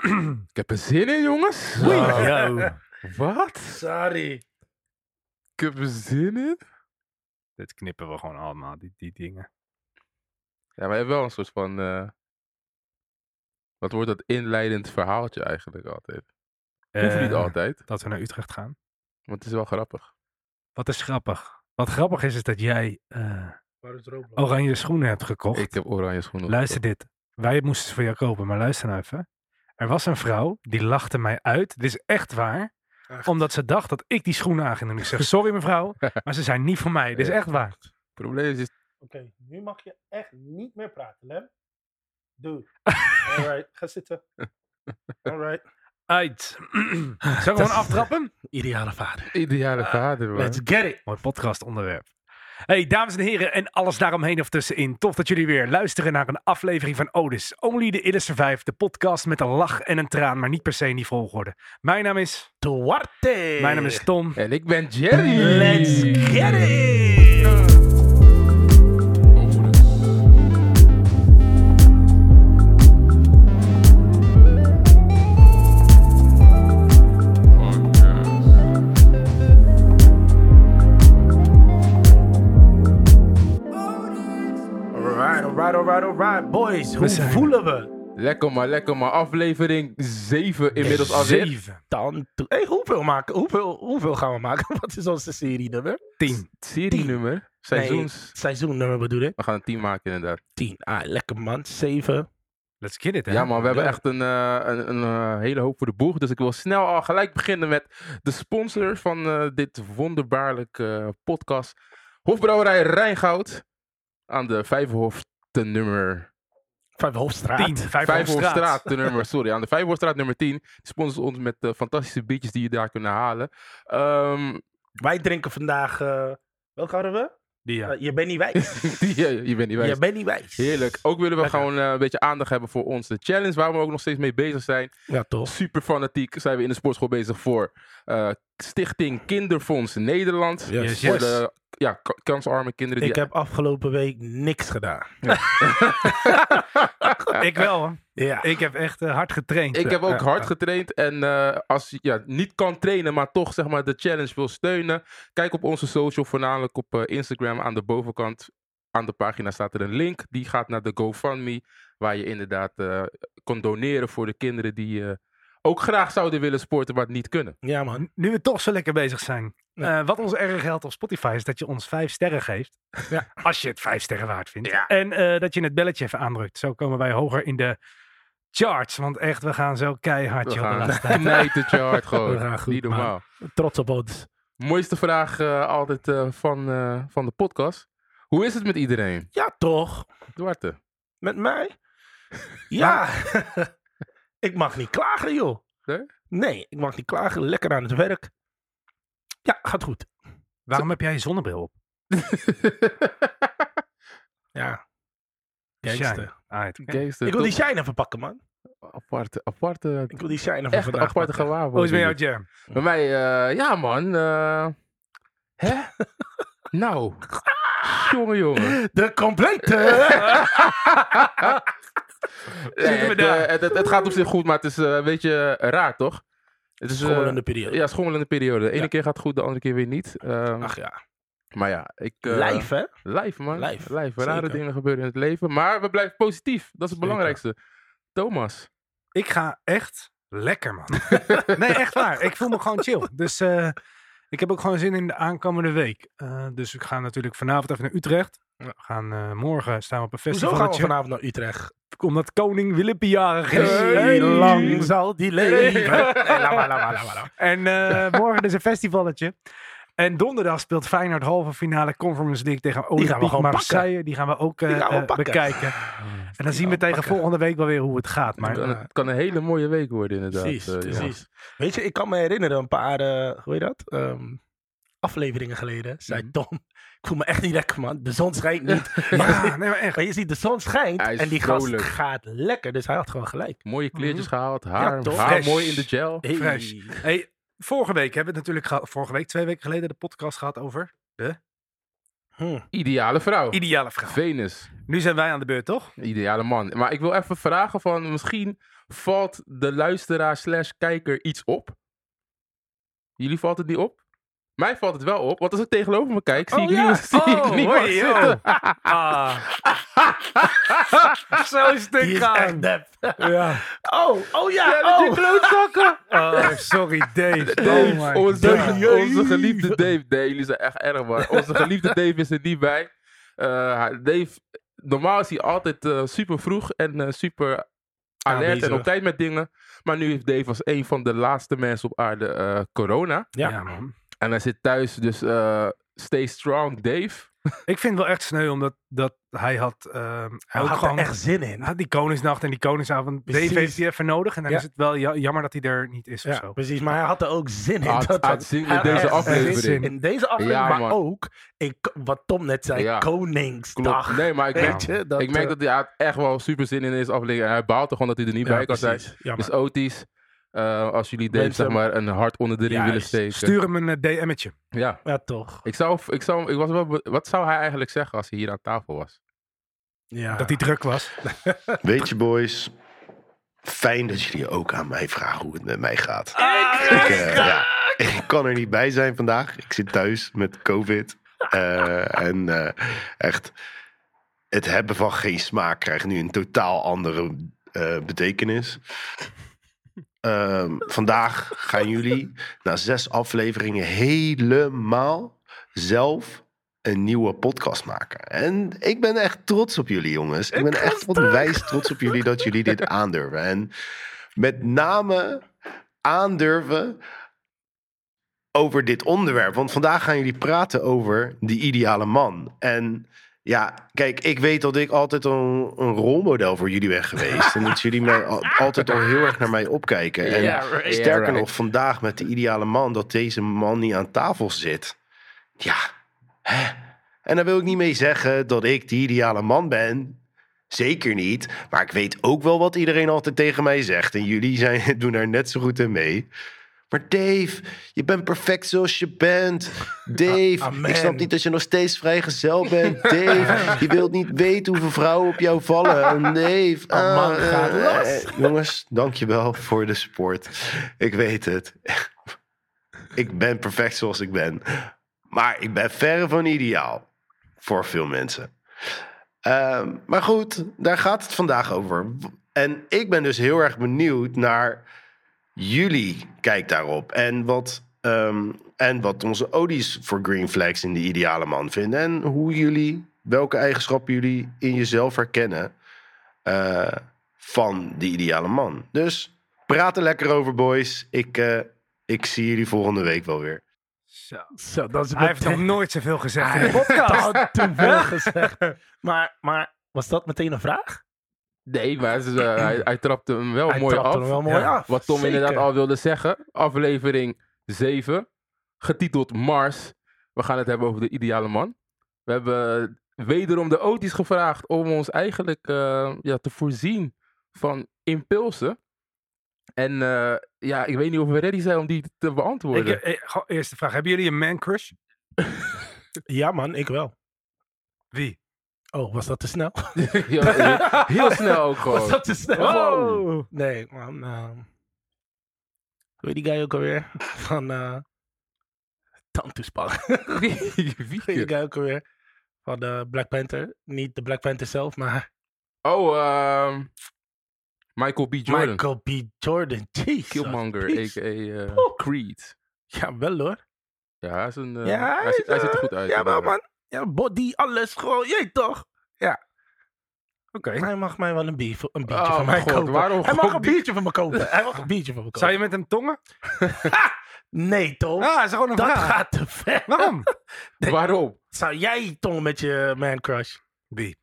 Ik heb er zin in, jongens. Wat? Sorry. Ik heb er zin in? Dit knippen we gewoon allemaal, die, die dingen. Ja, maar je hebt wel een soort van... eh, wat wordt dat inleidend verhaaltje eigenlijk altijd? Hoeft niet Eh, altijd, Dat we naar Utrecht gaan. maar het is wel grappig. Wat is grappig? Wat grappig is, is dat jij eh, oranje schoenen hebt gekocht. Ik heb oranje schoenen Luister dit. Wij moesten ze voor jou kopen, maar luister nou even. Er was een vrouw die lachte mij uit. Dit is echt waar. Echt? Omdat ze dacht dat ik die schoenen aan ging doen. Ik zeg, sorry mevrouw, maar ze zijn niet voor mij. Dit is echt waar. Het probleem is, Oké, nu mag je echt niet meer praten, Lem. Doe. Alright, ga zitten. Alright. Uit. Zullen we gewoon aftrappen? Ideale vader. ideale vader, man. Let's get it. Mooi podcastonderwerp. Hey, dames en heren en alles daaromheen of tussenin. Tof dat jullie weer luisteren naar een aflevering van Odys. Only the Ille Survive, de podcast met een lach en een traan, maar niet per se in die volgorde. Mijn naam is... Duarte. Mijn naam is Tom. En ik ben Jerry. Let's get it. Boys, hoe zijn voelen we? Lekker maar, lekker maar. Aflevering 7 inmiddels alweer. Zeven. Dan, to- hey, hoeveel, maken, hoeveel, hoeveel gaan we maken? Wat is onze serienummer? Tien. Serienummer. Seizoens. Nee, seizoennummer bedoel ik. We gaan een team maken inderdaad. 10. Ah, lekker man. 7. Let's get it, hè? Ja man, we hebben echt een, eh, een, een eh, hele hoop voor de boeg. Dus ik wil snel al gelijk beginnen met de sponsor van eh, dit wonderbaarlijke podcast. Hofbrouwerij Rijngoud. Aan de Vijverhofte nummer... Vijfhofstraat. Tien. Vijverhofstraat de nummer, sorry. Aan de Vijverhofstraat nummer 10. Die sponsort ons met eh, fantastische biertjes die je daar kunnen halen. Ehm, Wij drinken vandaag... eh welke hadden we? Die, ja. Eh, je bent niet wijs. die, je bent niet wijs. je bent niet wijs. Heerlijk. Ook willen we Lekker. gewoon eh, een beetje aandacht hebben voor onze challenge. Waar we ook nog steeds mee bezig zijn. Ja, toch? Super fanatiek zijn we in de sportschool bezig voor Stichting Kinderfonds Nederland. Yes. Yes, Voor de ja, ka- kansarme kinderen. Ik Die... heb afgelopen week niks gedaan. Ik wel, hoor. Ja. Ik heb echt eh, hard getraind. Ik heb ook Ja, hard ja. getraind. En eh, als je ja, niet kan trainen, maar toch zeg maar, de challenge wil steunen. Kijk op onze social, voornamelijk op eh, Instagram. Aan de bovenkant aan de pagina staat er een link. Die gaat naar de GoFundMe. Waar je inderdaad eh kon doneren voor de kinderen die eh, ook graag zouden willen sporten, maar het niet kunnen. ja, man. Nu we toch zo lekker bezig zijn. Ja. eh, wat ons erg helpt op Spotify is dat je ons vijf sterren geeft. Ja. Als je het vijf sterren waard vindt. Ja. En eh, dat je het belletje even aandrukt. Zo komen wij hoger in de charts. Want echt, we gaan zo keihard We joh, de gaan laatste tijd. knijtertje hard gewoon. We gaan goed, niet normaal. Trots op ons. Mooiste vraag eh, altijd eh, van, eh, van de podcast. Hoe is het met iedereen? Ja, toch? Duarte. Met mij? Ja. Ik mag niet klagen, joh. Nee? Nee, ik mag niet klagen. Lekker aan het werk. Ja, gaat goed. Waarom heb jij je zonnebril op? Ja. Gangster. Ah, Gangster, Ik wil die shine even pakken, man. aparte, aparte, Ik wil die shine even echt vandaag aparte gewaarwording. Hoe is het met jou, Jam? Bij mij, eh, ja man. eh, hè? nou. jongen, jongen. De complete. Nee, het, eh, het, het, het gaat op zich goed, maar het is eh, een beetje raar, toch? Het is eh, Schommelende periode. Ja, schommelende periode. De ene Ja. keer gaat het goed, de andere keer weer niet. Ehm, Ach ja. maar ja, ik... eh, Live, hè? Live, man. Live, Live. Rare zeker. dingen gebeuren in het leven. Maar we blijven positief. Dat is het Zeker. belangrijkste. Thomas. Ik ga echt lekker, man. nee, echt waar. Ik voel me gewoon chill. Dus eh, ik heb ook gewoon zin in de aankomende week. Eh, dus ik ga natuurlijk vanavond even naar Utrecht. We gaan, eh, morgen staan we op een Hoezo festival. gaan we vanavond naar Utrecht? Omdat koning Willem jarig is. Hey, lang zal die leven. Hey. En eh, morgen is een festivalletje. En donderdag speelt Feyenoord halve finale Conference League tegen gaan Olympique Marseille. Die gaan we ook eh, gaan we eh, pakken. bekijken. En dan zien we tegen volgende week wel weer hoe het gaat. Maar Het kan, het kan een hele mooie week worden, inderdaad. Precies, eh, precies. Weet je, ik kan me herinneren een paar, eh, hoe heet dat? Ehm, afleveringen geleden, zei Mhm. Tom. Ik voel me echt niet lekker, man. De zon schijnt niet. ja, nee, maar echt. Maar je ziet, de zon schijnt en die gast vrolijk. gaat lekker. Dus hij had gewoon gelijk. Mooie kleertjes Mhm. gehaald. Haar, toch? haar mooi in de gel. Hey. Fresh. Hey, vorige week hebben we het natuurlijk gehad. Vorige week, twee weken geleden, de podcast gehad over de Hm. Ideale vrouw. ideale vrouw. Venus. Nu zijn wij aan de beurt, toch? Ideale man. Maar ik wil even vragen van misschien valt de luisteraar slash kijker iets op? Jullie valt het niet op? Mij valt het wel op, want als ik tegenover me kijk, zie Oh, ik ja. niemand, zie ik Oh, niemand hoi, zitten. Ah. Zo is het Die is echt gaan. nep. Ja. Oh, oh ja. Ja, met je oh. klootzakken. Oh, sorry Dave. Dave, oh my onze, God. onze geliefde Dave. Nee, jullie zijn echt erg, man. Onze geliefde Dave is er niet bij. Eh, Dave, normaal is hij altijd eh, super vroeg en eh, super alert Aanwezig. en op tijd met dingen. Maar nu heeft Dave als een van de laatste mensen op aarde eh, corona. Ja. Ja, man. En hij zit thuis, dus eh, stay strong, Dave. Ik vind het wel echt sneu, omdat dat hij had... ehm, Hij had gewoon, er echt zin in. hij had die Koningsnacht en die Koningsavond. Precies. Dave heeft hij even nodig. En dan Ja. is het wel ja- jammer dat hij er niet is of Ja, zo. precies. Maar hij had er ook zin in. Had- Dat- had zin in deze aflevering. zin In deze aflevering, Ja, maar man. ook, ik, wat Tom net zei, Ja. Koningsdag. Klopt. Nee, maar ik merk, Weet je, dat, ik merk eh, dat hij had echt wel super zin in deze aflevering. En hij baalt er gewoon dat hij er niet ja, bij kan zijn. Jammer. Dus Otis, eh, als jullie Mensen- zeg maar een hart onder de riem willen steken. Stuur hem een eh, DM'tje. Ja, ja, toch. ik zou, ik zou, ik was wel, wat zou hij eigenlijk zeggen als hij hier aan tafel was? Ja. Dat hij druk was. Weet je, boys, fijn dat jullie ook aan mij vragen hoe het met mij gaat. Ik, Ik, eh, ja, ik kan er niet bij zijn vandaag. Ik zit thuis met COVID. Eh, en eh, echt, het hebben van geen smaak krijgt nu een totaal andere eh, betekenis. Ehm, vandaag gaan jullie na zes afleveringen helemaal zelf een nieuwe podcast maken. En ik ben echt trots op jullie, jongens. Ik ben echt onwijs trots op jullie dat jullie dit aandurven. En met name aandurven over dit onderwerp. Want vandaag gaan jullie praten over die ideale man. En ja, kijk, ik weet dat ik altijd een, een rolmodel voor jullie ben geweest. en dat jullie mij al- altijd al heel erg naar mij opkijken. En right. sterker Yeah, right. nog, vandaag met de ideale man, dat deze man niet aan tafel zit. Ja, hè? En daar wil ik niet mee zeggen dat ik de ideale man ben. Zeker niet. Maar ik weet ook wel wat iedereen altijd tegen mij zegt. En jullie zijn, doen daar net zo goed in mee. Maar Dave, je bent perfect zoals je bent. Dave, Amen. ik snap niet dat je nog steeds vrijgezel bent. Dave, je wilt niet weten hoeveel vrouwen op jou vallen. Dave, Oh, man, ah, gaat eh, los. eh, jongens, dankjewel voor de support. Ik weet het. Ik ben perfect zoals ik ben. Maar ik ben verre van ideaal. Voor veel mensen. Ehm, maar goed, daar gaat het vandaag over. En ik ben dus heel erg benieuwd naar jullie kijk daarop. En wat, ehm, en wat onze odies voor Green Flags in de ideale man vinden. En hoe jullie, welke eigenschappen jullie in jezelf herkennen eh, van de ideale man. Dus praat er lekker over, boys. Ik, eh, ik zie jullie volgende week wel weer. Zo. Zo, dat is Hij heeft nog nooit zoveel gezegd in Hij de podcast. had te veel gezegd. Maar, maar was dat meteen een vraag? Nee, maar hij, hij trapte hem wel Hij mooi trapte af. hem wel mooi Ja, af. Wat Tom Zeker. inderdaad al wilde zeggen. Aflevering 7, getiteld Mars. We gaan het hebben over de ideale man. We hebben wederom de Otis gevraagd om ons eigenlijk eh, ja, te voorzien van impulsen. En eh, ja, ik weet niet of we ready zijn om die te Ik, beantwoorden. eh, eerste vraag. Hebben jullie een man crush? Ja man, ik wel. Wie? Oh, was dat te snel? heel, heel snel ook gewoon. Was dat te snel? Wow. Nee, man. ehm hoe heet die guy ook alweer? Van uh, Tantoespan. Wie? Hoe heet die guy ook alweer? Van de Black Panther. Niet de Black Panther zelf, maar Oh, ehm, Michael B. Jordan. Michael B. Jordan. Jesus. Killmonger, a.k.a. eh. Creed. Ja, wel hoor. Ja, hij, is een, eh, ja, hij, ziet, hij is, ziet er eh, goed uit. Ja, wel man. Ja, body, alles. Gewoon, jij toch? Oké. Hij mag mij wel een, bier, een biertje Oh van mij god, kopen. waarom Hij mag gewoon een bier- biertje van me kopen. Hij mag een biertje van me kopen. Zou je met hem tongen? Nee, toch? Ah, is gewoon een dat vraag. gaat te ver. Waarom? Waarom? Zou jij tongen met je man crush? Wie?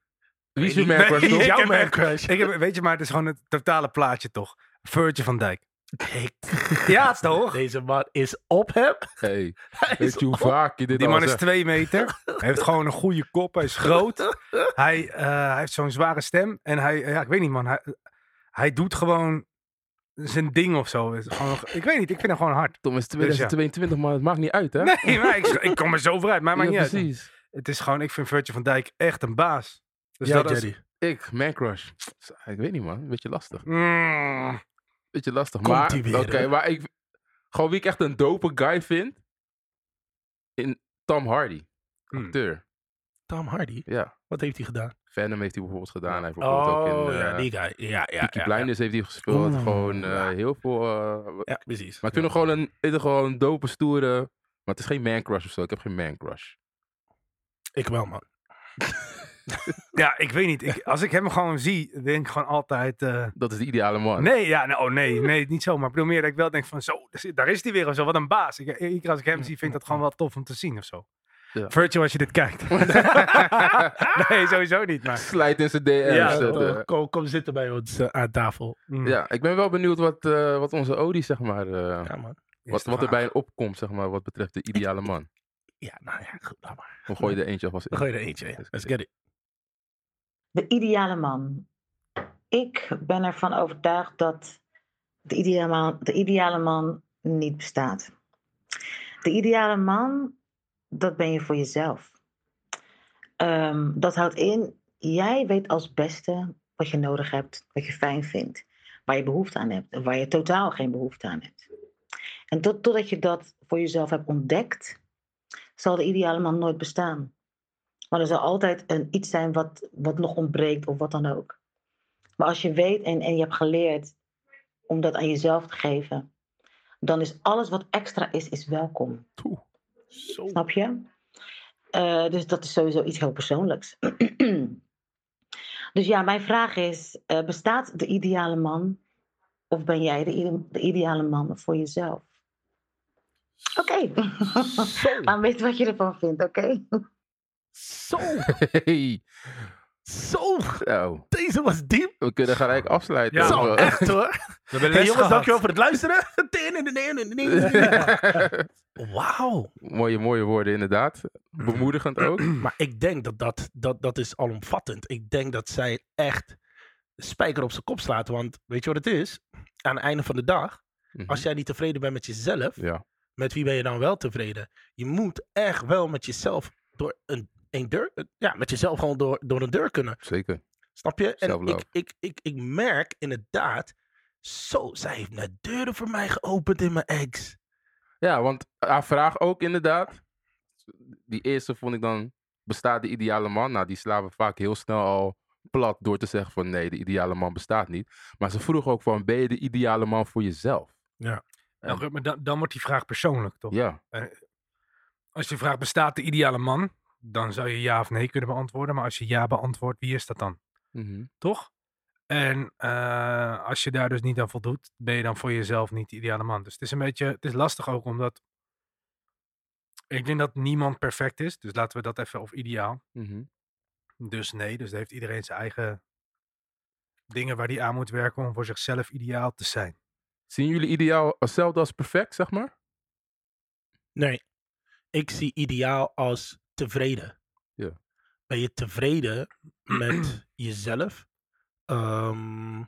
Wie is man crush, toch? Jouw man crush. Ik heb, weet je, maar het is gewoon het totale plaatje toch. Virtje van Dijk. Ik- Ja, toch? Deze man is op hem. Hey, Hij weet je hoe op- vaak je dit Die man is zegt? twee meter. Hij heeft gewoon een goede kop. Hij is groot. Hij, eh, hij heeft zo'n zware stem. En hij, ja, ik weet niet man. Hij, hij doet gewoon zijn ding of zo. Gewoon, ik weet niet, ik vind hem gewoon hard. Tom is 2022, maar het maakt niet uit, hè? Nee, maar ik, ik kom er zo vooruit. Maar maakt ja, niet uit. precies. Het is gewoon, ik vind Virtue van Dijk echt een baas. Dus Ja, dat is, Jerry. Ik, man crush. Ik weet niet, man. Beetje lastig. Mm. Beetje lastig. Komt maar, oké, maar ik... Gewoon wie ik echt een dope guy vind. In Tom Hardy. Hmm. Acteur. Tom Hardy, Ja. wat heeft hij gedaan? Venom heeft hij bijvoorbeeld gedaan. Hij heeft bijvoorbeeld ook Oh, in ja, eh, die guy. Ja, ja, Peaky ja, ja. Blinders heeft hij gespeeld. Oeh, gewoon eh, ja. heel veel... eh, Ja, precies. maar ik vind hem gewoon een, je, gewoon een dope, stoere... Maar het is geen man crush of zo. Ik heb geen man crush. Ik wel, man. Ja, ik weet niet. Ik, als ik hem gewoon zie, denk ik gewoon altijd... eh, Dat is de ideale man. Nee, ja, nou, oh, nee, nee, niet zo. Maar ik bedoel meer dat ik wel denk van zo, daar is- hij weer of zo. Wat een baas. Ik, iedere keer als ik hem zie, vind ik dat gewoon wel tof om te zien of zo. Ja. Virtual als je dit kijkt. nee, sowieso niet. Maar Slijt in zijn DM. Ja, zetten. kom, zitten bij ons eh, aan tafel. mm, Ja, ik ben wel benieuwd wat, eh, wat onze Odie, zeg maar, eh, Ja, man. is wat, er bij hen opkomt, zeg maar, wat betreft de ideale man. Ja, nou ja, goed, laat maar. Dan gooi je er eentje alvast in. Dan gooi je er eentje in. Let's get it. De ideale man. Ik ben ervan overtuigd dat de ideale man, de ideale man niet bestaat. De ideale man, dat ben je voor jezelf. Ehm, dat houdt in, jij weet als beste wat je nodig hebt, wat je fijn vindt, waar je behoefte aan hebt en waar je totaal geen behoefte aan hebt. En tot, totdat je dat voor jezelf hebt ontdekt, zal de ideale man nooit bestaan. Maar er zal altijd een, iets zijn wat, wat nog ontbreekt of wat dan ook. Maar als je weet en, en je hebt geleerd om dat aan jezelf te geven, dan is alles wat extra is, is welkom. Zo. Snap je? Eh, dus dat is sowieso iets heel persoonlijks. dus ja, mijn vraag is: eh, bestaat de ideale man? Of ben jij de, de ideale man voor jezelf? Oké. Laat weten wat je ervan vindt, oké? Zo. Hey, Zo. zo. Deze was diep. We kunnen gelijk afsluiten. Ja, Zo, echt hoor. We hebben Hey, jongens, gehad. dankjewel voor het luisteren. Wauw. mooie, mooie woorden inderdaad. Bemoedigend ook. Maar ik denk dat dat, dat dat is alomvattend. Ik denk dat zij echt de spijker op zijn kop slaat. Want weet je wat het is? Aan het einde van de dag, Mhm. als jij niet tevreden bent met jezelf, Ja, met wie ben je dan wel tevreden? Je moet echt wel met jezelf door een, een deur, ja, met jezelf gewoon door, door een deur kunnen. zeker. Snap je? En ik, ik, ik, ik merk inderdaad, zo, zij heeft net deuren voor mij geopend in mijn ex. Ja, want haar vraag ook inderdaad. Die eerste vond ik dan, bestaat de ideale man? Nou, die slaan we vaak heel snel al plat door te zeggen van nee, de ideale man bestaat niet. Maar ze vroeg ook van, ben je de ideale man voor jezelf? Ja, maar dan, dan wordt die vraag persoonlijk, toch? Ja, Als je vraagt, bestaat de ideale man? Dan zou je ja of nee kunnen beantwoorden. Maar als je ja beantwoordt, wie is dat dan? Mhm. Toch? En eh, als je daar dus niet aan voldoet, ben je dan voor jezelf niet de ideale man. Dus het is een beetje, het is lastig ook omdat ik denk dat niemand perfect is. Dus laten we dat even, of ideaal. Mhm. Dus nee, dus heeft iedereen zijn eigen dingen waar hij aan moet werken om voor zichzelf ideaal te zijn. Zien jullie ideaal hetzelfde als perfect, zeg maar? Nee, ik zie ideaal als tevreden. Ja. Ben je tevreden met jezelf? Ehm,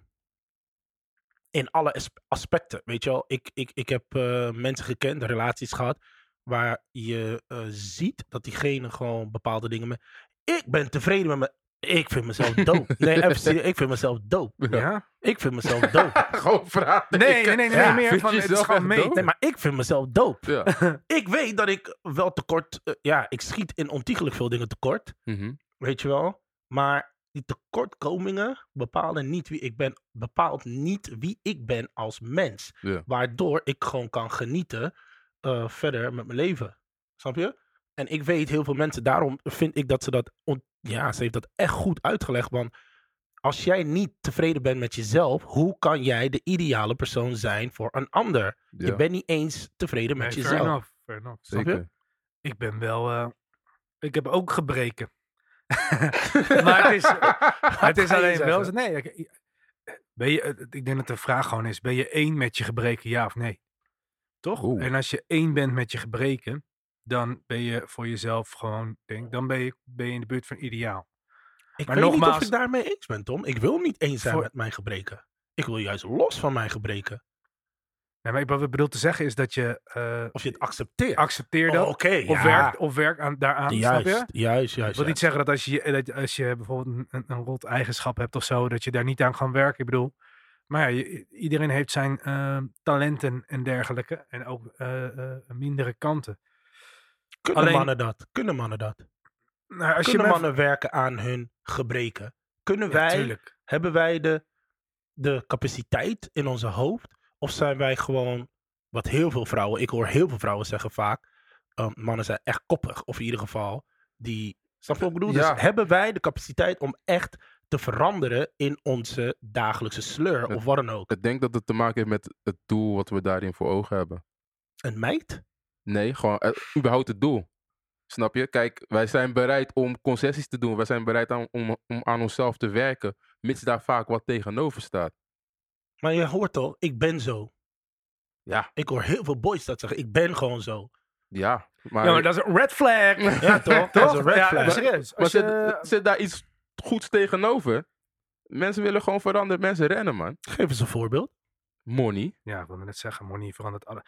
in alle as- aspecten, weet je wel. Ik, ik, ik heb eh, mensen gekend, relaties gehad, waar je eh, ziet dat diegene gewoon bepaalde dingen... Met, ik ben tevreden met me. Ik vind mezelf dope. Nee, even serieus, ik vind mezelf dope. Ja? Ik vind mezelf dope. Gewoon vragen. Nee, nee, nee, nee, Ja, meer vind van, je het is jezelf gewoon echt meten. dope? Nee, maar ik vind mezelf dope. Ja. Ik weet dat ik wel tekort... eh, ja, ik schiet in ontiegelijk veel dingen tekort. Mhm. Weet je wel? Maar die tekortkomingen bepalen niet wie ik ben. Bepaalt niet wie ik ben als mens. Ja. Waardoor ik gewoon kan genieten eh, verder met mijn leven. Snap je? En ik weet heel veel mensen, daarom vind ik dat ze dat... on- ja, ze heeft dat echt goed uitgelegd. Want als jij niet tevreden bent met jezelf, hoe kan jij de ideale persoon zijn voor een ander? Ja, Je bent niet eens tevreden met Nee, fair jezelf. enough, fair enough. snap je? zeker. Ik ben wel. eh, ik heb ook gebreken. maar het is, het is alleen wel. Nee, ik, ben je, eh, ik denk dat de vraag gewoon is: ben je één met je gebreken, ja of nee? Toch? Oeh. En als je één bent met je gebreken, dan ben je voor jezelf gewoon, denk, dan ben je, ben je in de buurt van ideaal. Ik Maar weet niet of nogmaals- ik daarmee eens ben, Tom. Ik wil niet eens zijn Voor- met mijn gebreken. Ik wil juist los van mijn gebreken. Nee, maar wat ik bedoel te zeggen is dat je eh Of je het accepteert. accepteert dat. Oh, Of ja. werkt of werk aan, daaraan, snap Juist, je? juist, juist. Ik wil niet zeggen dat als je, dat als je bijvoorbeeld een, een, rot eigenschap hebt of zo, dat je daar niet aan kan werken. Ik bedoel, maar ja, iedereen heeft zijn eh, talenten en dergelijke. En ook eh, mindere kanten. Kunnen alleen- mannen dat? Kunnen mannen dat? Nou, als Kunnen je mannen werken aan hun gebreken? Kunnen Ja, wij, tuurlijk. hebben wij de, de capaciteit in onze hoofd? Of zijn wij gewoon, wat heel veel vrouwen, ik hoor heel veel vrouwen zeggen vaak, um, mannen zijn echt koppig. Of in ieder geval, die, snap je wat ik bedoel? Ja. Dus hebben wij de capaciteit om echt te veranderen in onze dagelijkse sleur Het- of wat dan ook? Ik denk dat het te maken heeft met het doel wat we daarin voor ogen hebben. Een meid? Nee, gewoon eh, überhaupt het doel. Snap je? Kijk, wij zijn bereid om concessies te doen. Wij zijn bereid aan, om, om aan onszelf te werken. Mits daar vaak wat tegenover staat. Maar je hoort toch, ik ben zo. Ja. Ik hoor heel veel boys dat zeggen, ik ben gewoon zo. Ja, maar, Ja, maar dat is een red flag. Ja, toch? Dat is een red Ja, flag. maar serieus. maar Als zit, je, zit daar iets goeds tegenover? Mensen willen gewoon veranderen. Mensen rennen, man. Geef eens een voorbeeld. Money. ja, ik wilde net zeggen, money verandert alle.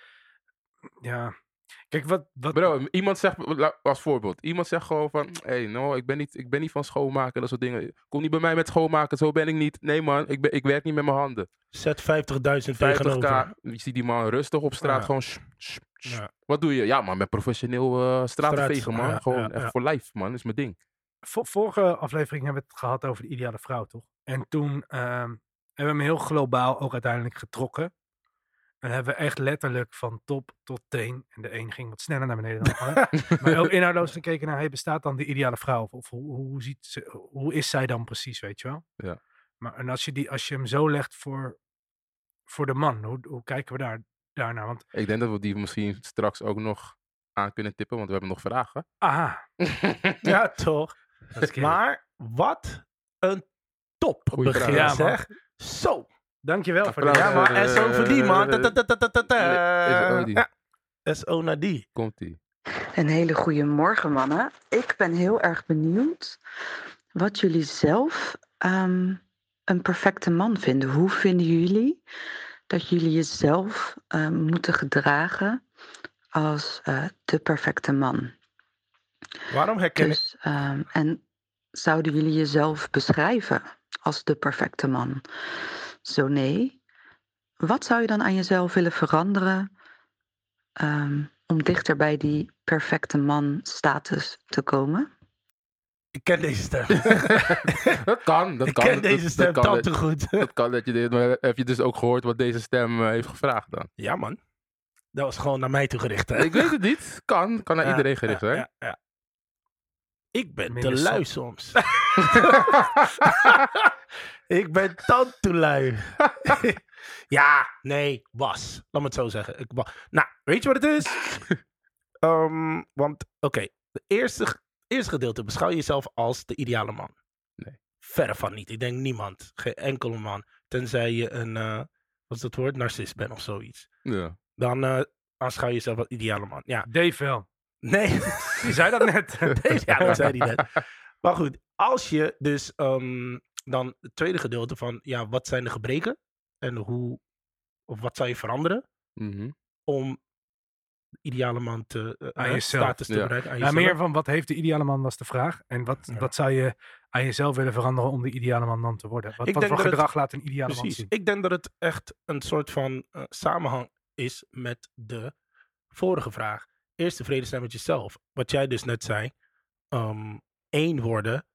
Ja. Kijk, wat... wat Bro, iemand zegt, als voorbeeld, iemand zegt gewoon van, hé, hey, no, ik ben, niet, ik ben niet van schoonmaken, dat soort dingen. Kom niet bij mij met schoonmaken, zo ben ik niet. Nee man, ik, ben, ik werk niet met mijn handen. Zet 50.000 tegenover. 50k, je ziet die man rustig op straat, Ja. gewoon, sh, sh, sh. Ja. wat doe je? Ja man, met professioneel eh straten Straat- vegen man, ja, gewoon ja, echt ja. voor life man, is mijn ding. Vo- vorige aflevering hebben we het gehad over de ideale vrouw, toch? En toen ehm, hebben we hem heel globaal ook uiteindelijk getrokken. En hebben we echt letterlijk van top tot teen. En de een ging wat sneller naar beneden dan de ander. maar ook inhoudloos gekeken naar, hey, bestaat dan de ideale vrouw? Of, of hoe, hoe, ziet ze, hoe is zij dan precies, weet je wel? Ja. Maar en als je, die, als je hem zo legt voor, voor de man, hoe, hoe kijken we daar, daarnaar? Want, Ik denk dat we die misschien straks ook nog aan kunnen tippen, want we hebben nog vragen. aha, Ja, toch? Maar wat een top Goeie begin, vraag. Ja, man. zeg. Zo. Dankjewel voor Applaus. de Ja, maar SO voor die, man. SO die. Ja, SO naar die. Komt-ie. Een hele goede morgen, mannen. Ik ben heel erg benieuwd wat jullie zelf ehm, een perfecte man vinden. Hoe vinden jullie dat jullie jezelf ehm, moeten gedragen als eh, de perfecte man? Waarom herken ik... Dus, ehm, en zouden jullie jezelf beschrijven als de perfecte man? Zo nee, wat zou je dan aan jezelf willen veranderen ehm, om dichter bij die perfecte man status te komen? Ik ken deze stem. dat kan, dat ik kan. ken dat- deze dat stem kan, tal dat- te goed. Dat kan dat je dit, maar heb je dus ook gehoord wat deze stem eh, heeft gevraagd dan? ja, man. Dat was gewoon naar mij toe gericht, hè? Ik weet het niet. Kan, kan naar Ja, iedereen gericht ja, zijn. ja, ja. Ik ben te Minder lui soms. ik ben dan te lui. ja, nee, was. Laat me het zo zeggen. Ik wa- nou, weet je wat het is? Ehm, want, oké, het eerste, eerste gedeelte beschouw je jezelf als de ideale man. Nee. Verre van niet. Ik denk niemand. Geen enkele man. Tenzij je een, eh, wat is dat woord? Narcist bent of zoiets. Ja. Dan eh aanschouw je jezelf als ideale man. Ja, Dave wel. nee. Die zei dat net. ja, dat zei hij net. Maar goed, als je dus ehm, dan het tweede gedeelte van, ja, wat zijn de gebreken? En hoe, of wat zou je veranderen Mhm. om de ideale man te, eh, Aan jezelf. status te Ja. bereiken? Aan Ja, jezelf? meer van wat heeft de ideale man was de vraag. En wat, Ja. wat zou je aan jezelf willen veranderen om de ideale man dan te worden? Wat, voor dat het- gedrag laat een ideale man zien? Ik denk dat het echt een soort van eh, samenhang is met de vorige vraag. Eerst tevreden zijn met jezelf. Wat jij dus net zei. ehm, één worden.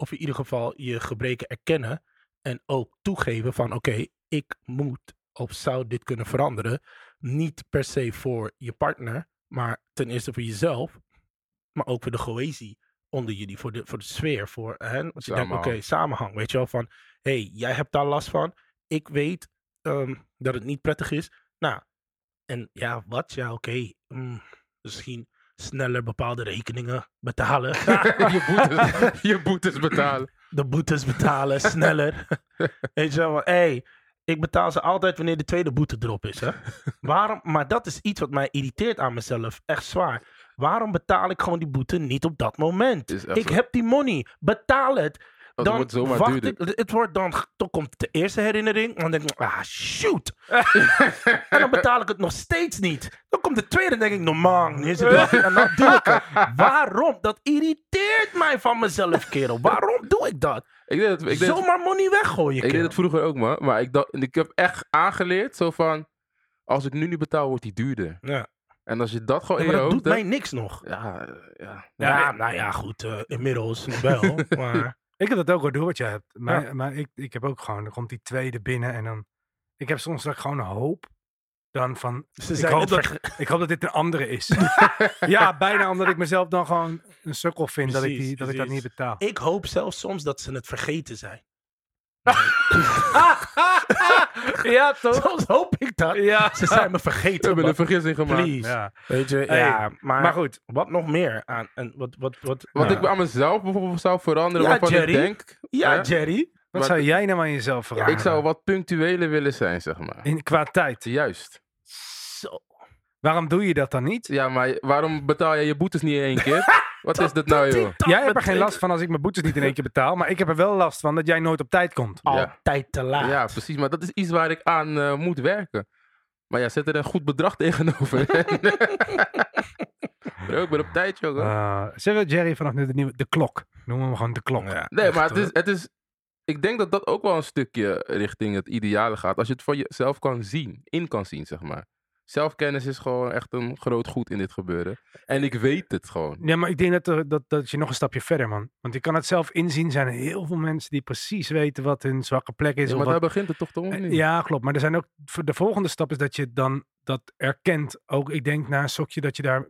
Of in ieder geval je gebreken erkennen. En ook toegeven van oké, ik moet of zou dit kunnen veranderen. Niet per se voor je partner. Maar ten eerste voor jezelf. Maar ook voor de cohesie onder jullie. Voor de, voor de sfeer. Voor, hè, als je denkt, oké, Samenhang. samenhang. Weet je wel, van hey, jij hebt daar last van. Ik weet ehm, dat het niet prettig is. Nou, en ja, wat? Ja, oké. mm, misschien sneller bepaalde rekeningen betalen. je, boetes, je boetes betalen. de boetes betalen, sneller. Weet je wel, hé, hey, ik betaal ze altijd wanneer de tweede boete erop is. Hè? Waarom? Maar dat is iets wat mij irriteert aan mezelf. Echt zwaar. Waarom betaal ik gewoon die boete niet op dat moment? Ik heb die money. Betaal het. Dan wordt zomaar wacht duurder. ik. Het wordt dan, dan komt de eerste herinnering. En dan denk ik, ah, shoot. en dan betaal ik het nog steeds niet. Dan komt de tweede en denk ik, normaal. Nu is het wel- En dan doe ik het. Waarom? Dat irriteert mij van mezelf, kerel. Waarom doe ik dat? Ik deed het, ik deed het, Zomaar money weggooien, ik deed het vroeger ook, man. Maar ik, dacht, ik heb echt aangeleerd, zo van... Als ik nu niet betaal, wordt die duurder. Ja. En als je dat gewoon Ja, in je dat hoofd doet hebt... mij niks nog. Ja, ja. Ja, nou ja, goed. eh, inmiddels wel. maar Ik heb dat ook wel door wat jij hebt. Maar, Ja. maar ik, ik heb ook gewoon, dan komt die tweede binnen en dan... Ik heb soms dat ik gewoon hoop dan van... ze Ik hoop, dat, ik hoop dat dit een andere is. ja, bijna omdat ik mezelf dan gewoon een sukkel vind dat, ik, die, dat ik dat niet betaal. Ik hoop zelfs soms dat ze het vergeten zijn. ja, toch? Soms hoop ik dat. Ja. Ze zijn me We vergeten. hebben een vergissing gemaakt. Please. Ja. Weet je, Hey, ja, maar, Maar goed, wat nog meer aan? En wat, wat, wat, Wat ja. ik aan mezelf bijvoorbeeld zou veranderen, Ja, waarvan Jerry. ik denk... Ja, hè, Jerry. wat Maar- zou jij nou aan jezelf veranderen? ik zou wat punctueler willen zijn, zeg maar. In, qua tijd. Juist. Zo. Waarom doe je dat dan niet? Ja, maar waarom betaal je je boetes niet in één keer? Wat is dit nou, joh? Jij hebt er geen last van als ik mijn boetes niet in één keer betaal. Maar ik heb er wel last van dat jij nooit op tijd komt. Altijd te laat. Ja, precies. Maar dat is iets waar ik aan eh, moet werken. Maar ja, zet er een goed bedrag tegenover. Bro, ik ben op tijd, jongen. Uh, zeggen we Jerry vanaf nu de nieuwe... De klok. Noemen we hem gewoon de klok. Ja, nee, echt, maar het is, het is... Ik denk dat dat ook wel een stukje richting het ideale gaat. Als je het van jezelf kan zien. In kan zien, zeg maar. Zelfkennis is gewoon echt een groot goed in dit gebeuren. En ik weet het gewoon. Ja, maar ik denk dat, er, dat, dat je nog een stapje verder, man. Want je kan het zelf inzien. Er zijn heel veel mensen die precies weten wat hun zwakke plek is. Ja, of maar wat- daar begint het toch toch Eh, niet? Ja, klopt. Maar er zijn ook. De volgende stap is dat je dan dat erkent. Ook, ik denk na een sokje dat je daar.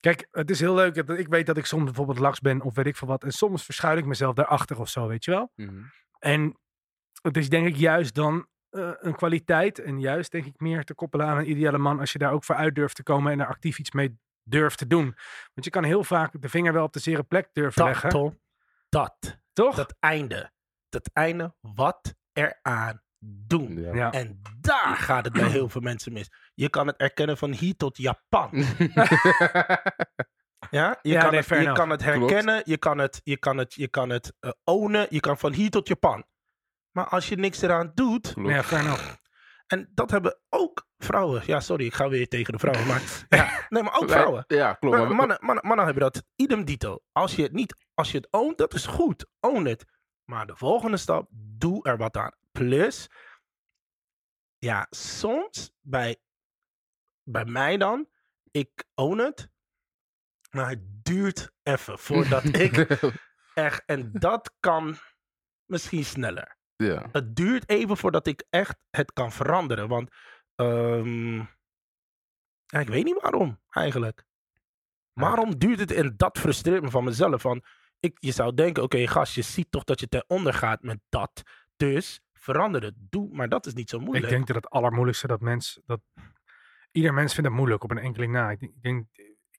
Kijk, het is heel leuk. dat Ik weet dat ik soms bijvoorbeeld laks ben of weet ik veel wat. En soms verschuil ik mezelf daarachter of zo, weet je wel. Mhm. En het is denk ik juist dan eh, een kwaliteit. En juist denk ik meer te koppelen aan een ideale man. Als je daar ook voor uit durft te komen en er actief iets mee durft te doen. Want je kan heel vaak de vinger wel op de zere plek durven dat, leggen. Tom, dat. Toch? Dat einde. Dat einde wat eraan doen. Ja. ja. En daar gaat het bij heel veel mensen mis. Je kan het erkennen van hier tot Japan. Ja, je, Ja, kan, nee, het, je kan het herkennen, je kan het, je kan het, je kan het eh, ownen, je kan van hier tot Japan. Maar als je niks eraan doet, ja, fair enough. en dat hebben ook vrouwen. Ja, sorry, ik ga weer tegen de vrouwen. Maar, ja, nee, maar ook vrouwen. Ja, klopt. Maar mannen, mannen, mannen hebben dat idem dito. Als je het niet, als je het ownt, dat is goed. Own het. Maar de volgende stap, doe er wat aan. Plus, ja, soms bij, bij mij dan, ik own het. Maar het duurt even voordat ik echt, en dat kan misschien sneller. Ja. Het duurt even voordat ik echt het kan veranderen. Want ehm, ja, ik weet niet waarom eigenlijk. Waarom duurt het? En dat frustreert me van mezelf. Van, ik, je zou denken, oké gast, je ziet toch dat je ten onder gaat met dat. Dus verander het. Doe, maar dat is niet zo moeilijk. Ik denk dat het allermoeilijkste dat mens, dat ieder mens vindt het moeilijk op een enkeling na. Ik denk, ik, denk,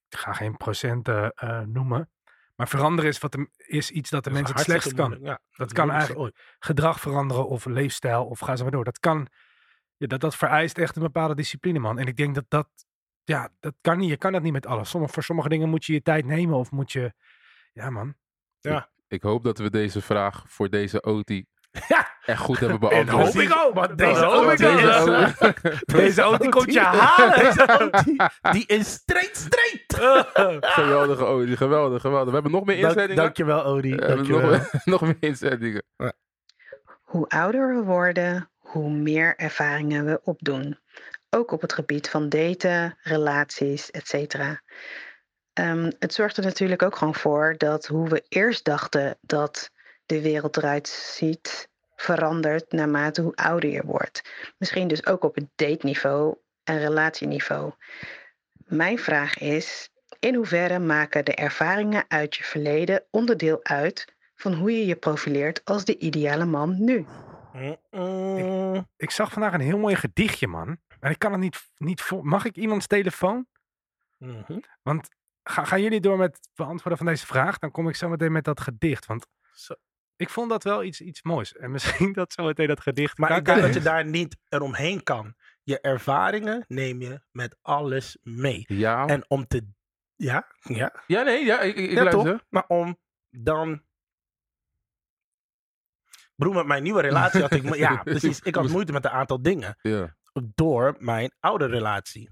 ik ga geen procenten eh, noemen, maar veranderen is, wat de, is iets dat de mens het slechtst kan. Ja, Dat kan eigenlijk gedrag veranderen of leefstijl of ga zo maar door. Dat kan, ja, dat, dat vereist echt een bepaalde discipline, man. En ik denk dat dat, ja, dat kan niet. Je kan dat niet met alles. Sommige, voor sommige dingen moet je je tijd nemen of moet je, ja man. Ik hoop dat we deze vraag voor deze Oti Ja. echt goed hebben En beantwoord. hoop ik ook. Want deze hoop ik ook. Deze Oti- auto komt je halen. Die is straight, straight. geweldige Oti, geweldig, geweldig. We hebben nog meer Dank, inzendingen. dankjewel, Odi. We hebben Dankjewel. nog, nog meer inzendingen. Hoe ouder we worden, hoe meer ervaringen we opdoen. Ook op het gebied van daten, relaties, etc. Ehm, het zorgt er natuurlijk ook gewoon voor dat hoe we eerst dachten dat de wereld eruit ziet, verandert naarmate hoe ouder je wordt. Misschien dus ook op het date-niveau en relatieniveau. Mijn vraag is: in hoeverre maken de ervaringen uit je verleden onderdeel uit van hoe je je profileert als de ideale man nu? Mm-mm. Ik zag vandaag een heel mooi gedichtje, man. Maar ik kan het niet, niet voor. Mag ik iemands telefoon? Mhm. Ga, gaan jullie door met het beantwoorden van deze vraag? Dan kom ik zo meteen met dat gedicht. Want Zo. Ik vond dat wel iets, iets moois. En misschien dat zo meteen dat gedicht. Maar ik denk dat je daar niet eromheen kan. Je ervaringen neem je met alles mee. Ja. En om te... Ja, ja. ja, nee, ja, ik, ik, ja, luister. toch? Maar om dan Broer, met mijn nieuwe relatie had ik... Ja, precies. Ik had moeite met een aantal dingen. Ja. Door mijn oude relatie.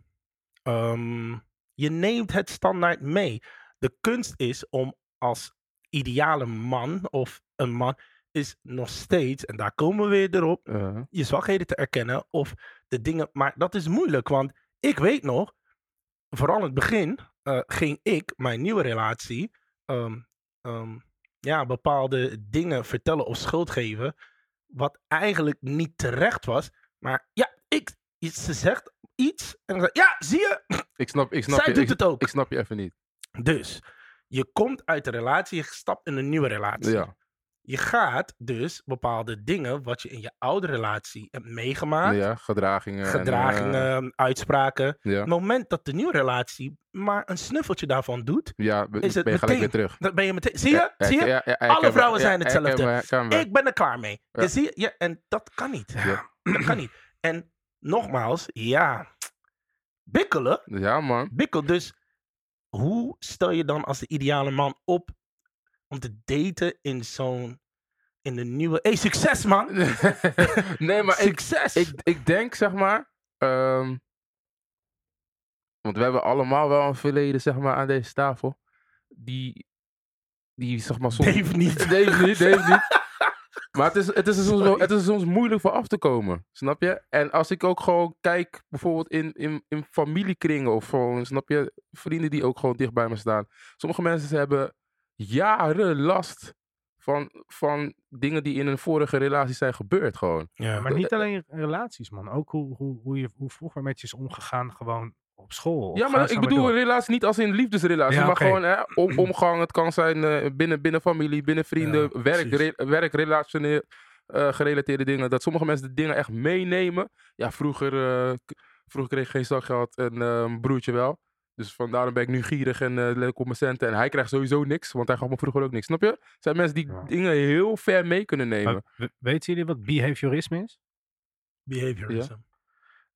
Ehm, je neemt het standaard mee. De kunst is om als ideale man of een man... is nog steeds, en daar komen we weer erop... je zwakheden te erkennen of de dingen. Maar dat is moeilijk, want ik weet nog, vooral in het begin, eh, ging ik mijn nieuwe relatie ehm, ehm, ja, bepaalde dingen vertellen of schuld geven, wat eigenlijk niet terecht was. Maar ja, ik, ze zegt iets en dan ja, zie je, ik snap, ik snap zij je. doet Ik, het ook. ik snap je even niet. Dus je komt uit de relatie, je stapt in een nieuwe relatie. Ja. Je gaat dus bepaalde dingen wat je in je oude relatie hebt meegemaakt, ja, gedragingen. en, gedragingen, uitspraken. eh, ja. Het moment dat de nieuwe relatie maar een snuffeltje daarvan doet, ja, is het ben je gelijk weer meteen- terug. dan ben je meteen. Zie je? Zie je? Alle vrouwen zijn hetzelfde. ik ben er klaar mee. Zie je? Ja, en dat kan niet. Ja. Dat kan niet. En nogmaals, ja, bikkelen, Ja, man. bikkel. Dus hoe stel je dan als de ideale man op om te daten in zo'n, in de nieuwe... hey, succes man! nee, maar ik, succes! ik, ik denk, zeg maar. ehm, want we hebben allemaal wel een verleden, zeg maar, aan deze tafel. Die, die zeg maar, soms. Dave niet. Dave niet, Dave niet. Maar het is, het, is er soms wel, het is er soms moeilijk voor af te komen. Snap je? En als ik ook gewoon kijk, bijvoorbeeld in, in, in familiekringen of gewoon, snap je? Vrienden die ook gewoon dicht bij me staan. Sommige mensen hebben jaren last van, van dingen die in een vorige relatie zijn gebeurd gewoon. Ja, Maar niet alleen relaties, man. Ook hoe, hoe, hoe, je, hoe vroeger met je is omgegaan, gewoon op school. Ja, maar ik bedoel relatie niet als in liefdesrelatie, Ja, maar gewoon hè, om, omgang. Het kan zijn eh, binnen, binnen familie, binnen vrienden, Ja, werk, re, eh, gerelateerde dingen. Dat sommige mensen de dingen echt meenemen. Ja, vroeger, eh, vroeger kreeg ik geen zakgeld en mijn broertje wel. Dus vandaar ben ik nu gierig en eh let ik op mijn centen. En hij krijgt sowieso niks, want hij gaf me vroeger ook niks. Snap je? Er zijn mensen die Ja. dingen heel ver mee kunnen nemen. Maar we- weten jullie wat behaviorisme is? behaviorism. Dat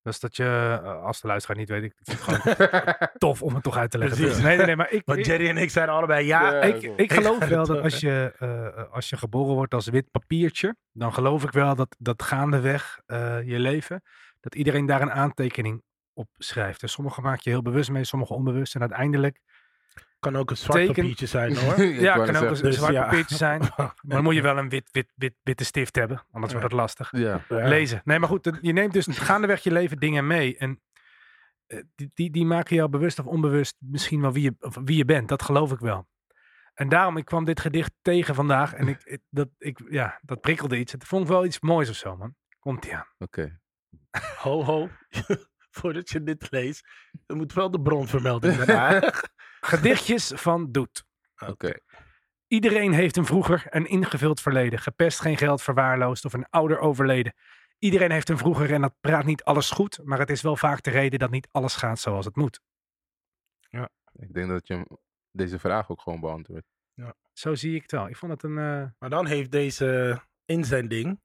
is dat je, eh, als de luisteraar niet weet, ik vind het gewoon tof om het toch uit te leggen. Dus nee, nee, nee, maar ik, Want Jerry en ik zijn allebei ja. Ja. ik, ik geloof wel dat ook, als je, eh, als je geboren wordt als wit papiertje, dan geloof ik wel dat, dat gaandeweg eh, je leven, dat iedereen daar een aantekening op schrijft. Dus sommige maak je heel bewust mee, sommige onbewust. En uiteindelijk, Kan ook een zwart Teken- papiertje zijn hoor. Ja, kan ook een zeggen. Dus zwart ja. papiertje zijn. Maar dan moet je wel een wit, wit, wit, witte stift hebben, anders Ja. wordt het lastig. Ja. Ja. lezen. Nee, maar goed, je neemt dus gaandeweg je leven dingen mee. En eh, die, die, die maken jou bewust of onbewust misschien wel wie je, of wie je bent. Dat geloof ik wel. En daarom, ik kwam dit gedicht tegen vandaag. En ik, ik- dat, ik, ja, dat prikkelde iets. Het vond ik wel iets moois of zo, man. Komt ie aan. Oké. Ho ho. Voordat je dit leest, er moet wel de bronvermelding daarna. Gedichtjes van Doet. Oké. Iedereen heeft een vroeger een ingevuld verleden. Gepest, geen geld, verwaarloosd of een ouder overleden. Iedereen heeft een vroeger en dat praat niet alles goed. Maar het is wel vaak de reden dat niet alles gaat zoals het moet. Ik denk dat je deze vraag ook gewoon beantwoordt. Zo zie ik het wel. Ik vond het een... eh, Maar dan heeft deze inzending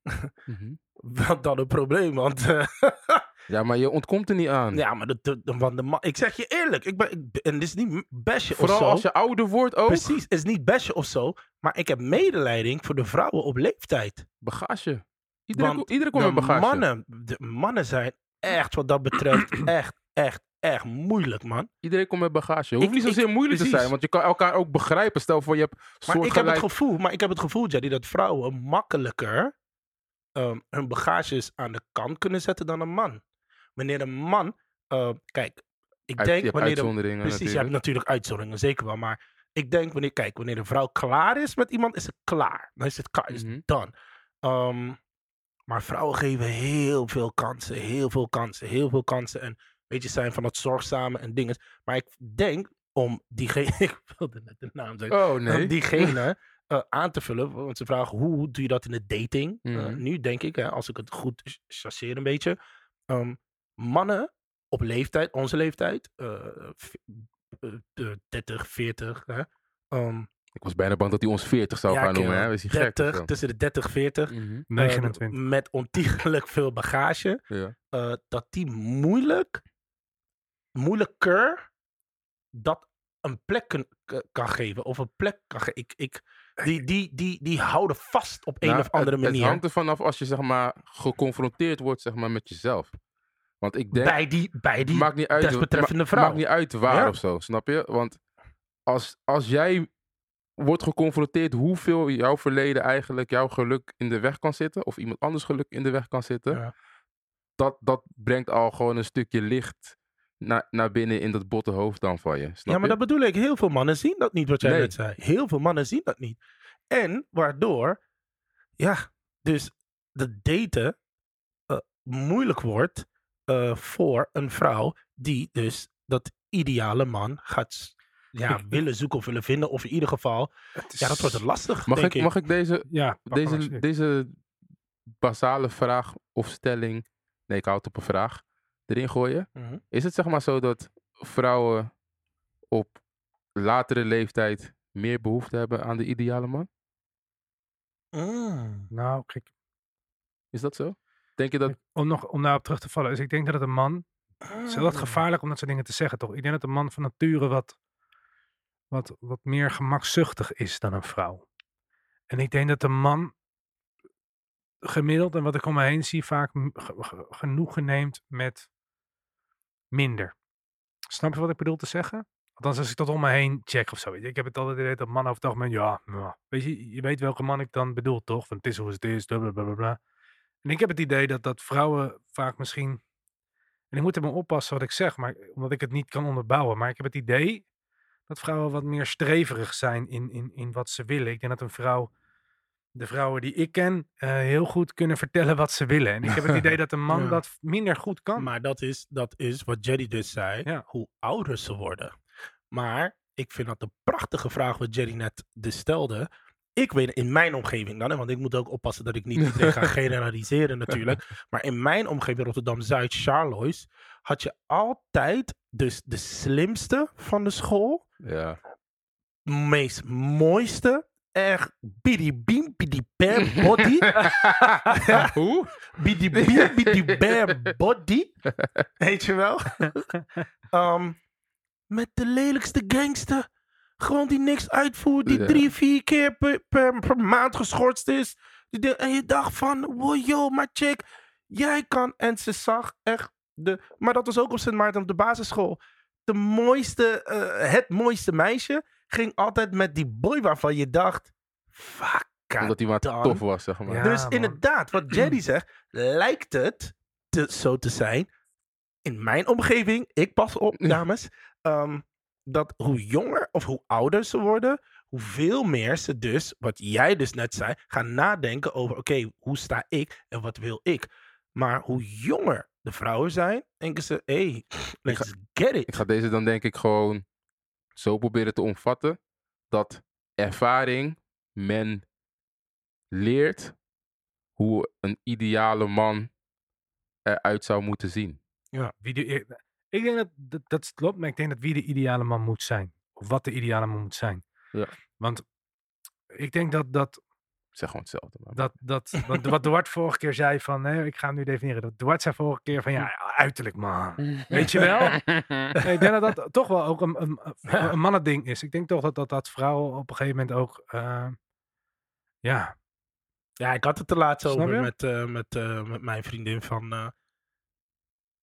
Mhm. wel dan een probleem. Want eh, Ja, maar je ontkomt er niet aan. ja, maar de, de, de- want de man, ik zeg je eerlijk, ik ben, ik en dit is niet besje of Vooral zo. als je ouder wordt ook. Precies, het is niet besje of zo. Maar ik heb medelijding voor de vrouwen op leeftijd. Bagage. Iedereen, Want ko- iedereen komt met bagage. mannen, de mannen zijn echt wat dat betreft echt, echt, echt moeilijk, man. Iedereen komt met bagage. Het hoeft Ik- niet zozeer ik- moeilijk te zijn, want je kan elkaar ook begrijpen. Stel voor je hebt Maar ik heb het gevoel, maar ik heb het gevoel, Jerry, dat vrouwen makkelijker ehm, hun bagages aan de kant kunnen zetten dan een man. Wanneer een man, eh, kijk, ik Uit- denk wanneer de, uitzonderingen precies, je hebt natuurlijk. natuurlijk uitzonderingen, zeker wel, maar ik denk wanneer, kijk, wanneer een vrouw klaar is met iemand, is het klaar. Dan is het klaar, is Mhm. done. Ehm, maar vrouwen geven heel veel kansen, heel veel kansen, heel veel kansen en weet je, zijn van het zorgzame en dingen. Maar ik denk om diegene, ik wilde net de naam zeggen, Oh, om nee. diegene eh, aan te vullen. Want ze vragen hoe, doe je dat in de dating? Eh, Mhm. nu denk ik, hè, als ik het goed ch- chasseer een beetje. ehm, mannen op leeftijd, onze leeftijd, eh, 30, 40. Hè, ehm, Ik was bijna bang dat hij ons 40 zou ja, gaan noemen. Hè? Is hij gek? of 30, zo? tussen de 30 40. Mhm. eh, 29. met ontiegelijk veel bagage. Ja. eh, dat die moeilijk, moeilijker dat een plek kan geven. Of een plek kan geven. Ik, ik, Die, die, die, die houden vast op een Nou, of andere het, manier. Het hangt er vanaf als je zeg maar geconfronteerd wordt zeg maar, met jezelf. Want ik denk, bij die, bij die maakt niet uit, desbetreffende ma- vrouw. maakt niet uit waar Ja. of zo, snap je? Want als, als jij wordt geconfronteerd hoeveel jouw verleden eigenlijk jouw geluk in de weg kan zitten, of iemand anders geluk in de weg kan zitten, Ja. dat, dat brengt al gewoon een stukje licht naar, naar binnen in dat botte hoofd dan van je. Snap Ja, maar je? dat bedoel ik. Heel veel mannen zien dat niet, wat jij Nee. net zei. Heel veel mannen zien dat niet. En waardoor, ja, dus de daten eh, moeilijk wordt eh, voor een vrouw die dus dat ideale man gaat ja, willen zoeken of willen vinden. Of in ieder geval, is- ja, dat wordt het lastig, Mag denk ik, mag ik deze, Ja, deze, deze basale vraag of stelling, nee ik houd het op een vraag, erin gooien? Mhm. Is het zeg maar zo dat vrouwen op latere leeftijd meer behoefte hebben aan de ideale man? Mm. Nou, kijk, Is dat zo? Denk je dat... om, nog, om daarop terug te vallen. Dus ik denk dat het een man Het is heel wat Ah. gevaarlijk om dat soort dingen te zeggen, toch? Ik denk dat een man van nature wat, wat, wat meer gemakzuchtig is dan een vrouw. En ik denk dat een man gemiddeld, en wat ik om me heen zie, vaak genoegen neemt met minder. Snap je wat ik bedoel te zeggen? Althans, als ik dat om me heen check of zo. weet je. Ik heb het altijd idee dat mannen over het algemeen, ja, ja. Weet je, je weet welke man ik dan bedoel, toch? Van het is hoe het is, blablabla. En ik heb het idee dat, dat vrouwen vaak misschien en ik moet maar oppassen wat ik zeg, maar, omdat ik het niet kan onderbouwen. Maar ik heb het idee dat vrouwen wat meer streverig zijn in, in, in wat ze willen. Ik denk dat een vrouw, de vrouwen die ik ken, eh, heel goed kunnen vertellen wat ze willen. En ik heb het idee dat een man Ja. dat minder goed kan. Maar dat is, dat is wat Jerry dus zei, Ja. hoe ouder ze worden. Maar ik vind dat een prachtige vraag wat Jerry net dus stelde. Ik weet in mijn omgeving dan, hè, want ik moet ook oppassen dat ik niet iedereen ga generaliseren natuurlijk. Maar in mijn omgeving, Rotterdam-Zuid, Charlois, had je altijd dus de slimste van de school, Ja. meest mooiste, echt bidi bim, bidi bam body. Ja. Hoe? Bidi bim, bidi bam body. Weet je wel? Ehm, met de lelijkste gangster. Gewoon die niks uitvoert. Die Ja. drie, vier keer per, per, per maand geschorst is. Die en je dacht van, wow, yo, maar chick, jij kan. En ze zag echt de... Maar dat was ook op Sint Maarten op de basisschool. De mooiste, eh, het mooiste meisje ging altijd met die boy waarvan je dacht, fuck. Omdat hij maar dan. tof was, zeg maar. Ja. Dus man. inderdaad, wat Jerry zegt, lijkt het te, zo te zijn. In mijn omgeving, ik pas op, dames. ehm, dat hoe jonger of hoe ouder ze worden, hoeveel meer ze dus, wat jij dus net zei, gaan nadenken over: oké, hoe sta ik en wat wil ik? Maar hoe jonger de vrouwen zijn, denken ze: hé, hey, let's get it. Ik ga deze dan denk ik gewoon zo proberen te omvatten. Dat ervaring men leert hoe een ideale man eruit zou moeten zien. Wie de, ik- denk dat, dat dat klopt, maar ik denk dat wie de ideale man moet zijn. Of wat de ideale man moet zijn. Ja. Want ik denk dat, dat Ik zeg gewoon hetzelfde. Maar. dat, dat wat, wat Duarte vorige keer zei van, nee, ik ga hem nu definiëren. Dat Duarte zei vorige keer van, ja, uiterlijk man. Weet je wel? Ik denk dat dat toch wel ook een, een, een, mannending is. Ik denk toch dat dat, dat vrouwen op een gegeven moment ook, eh, ja, Ja, ik had het er laatst over met, eh, met, eh, met mijn vriendin van...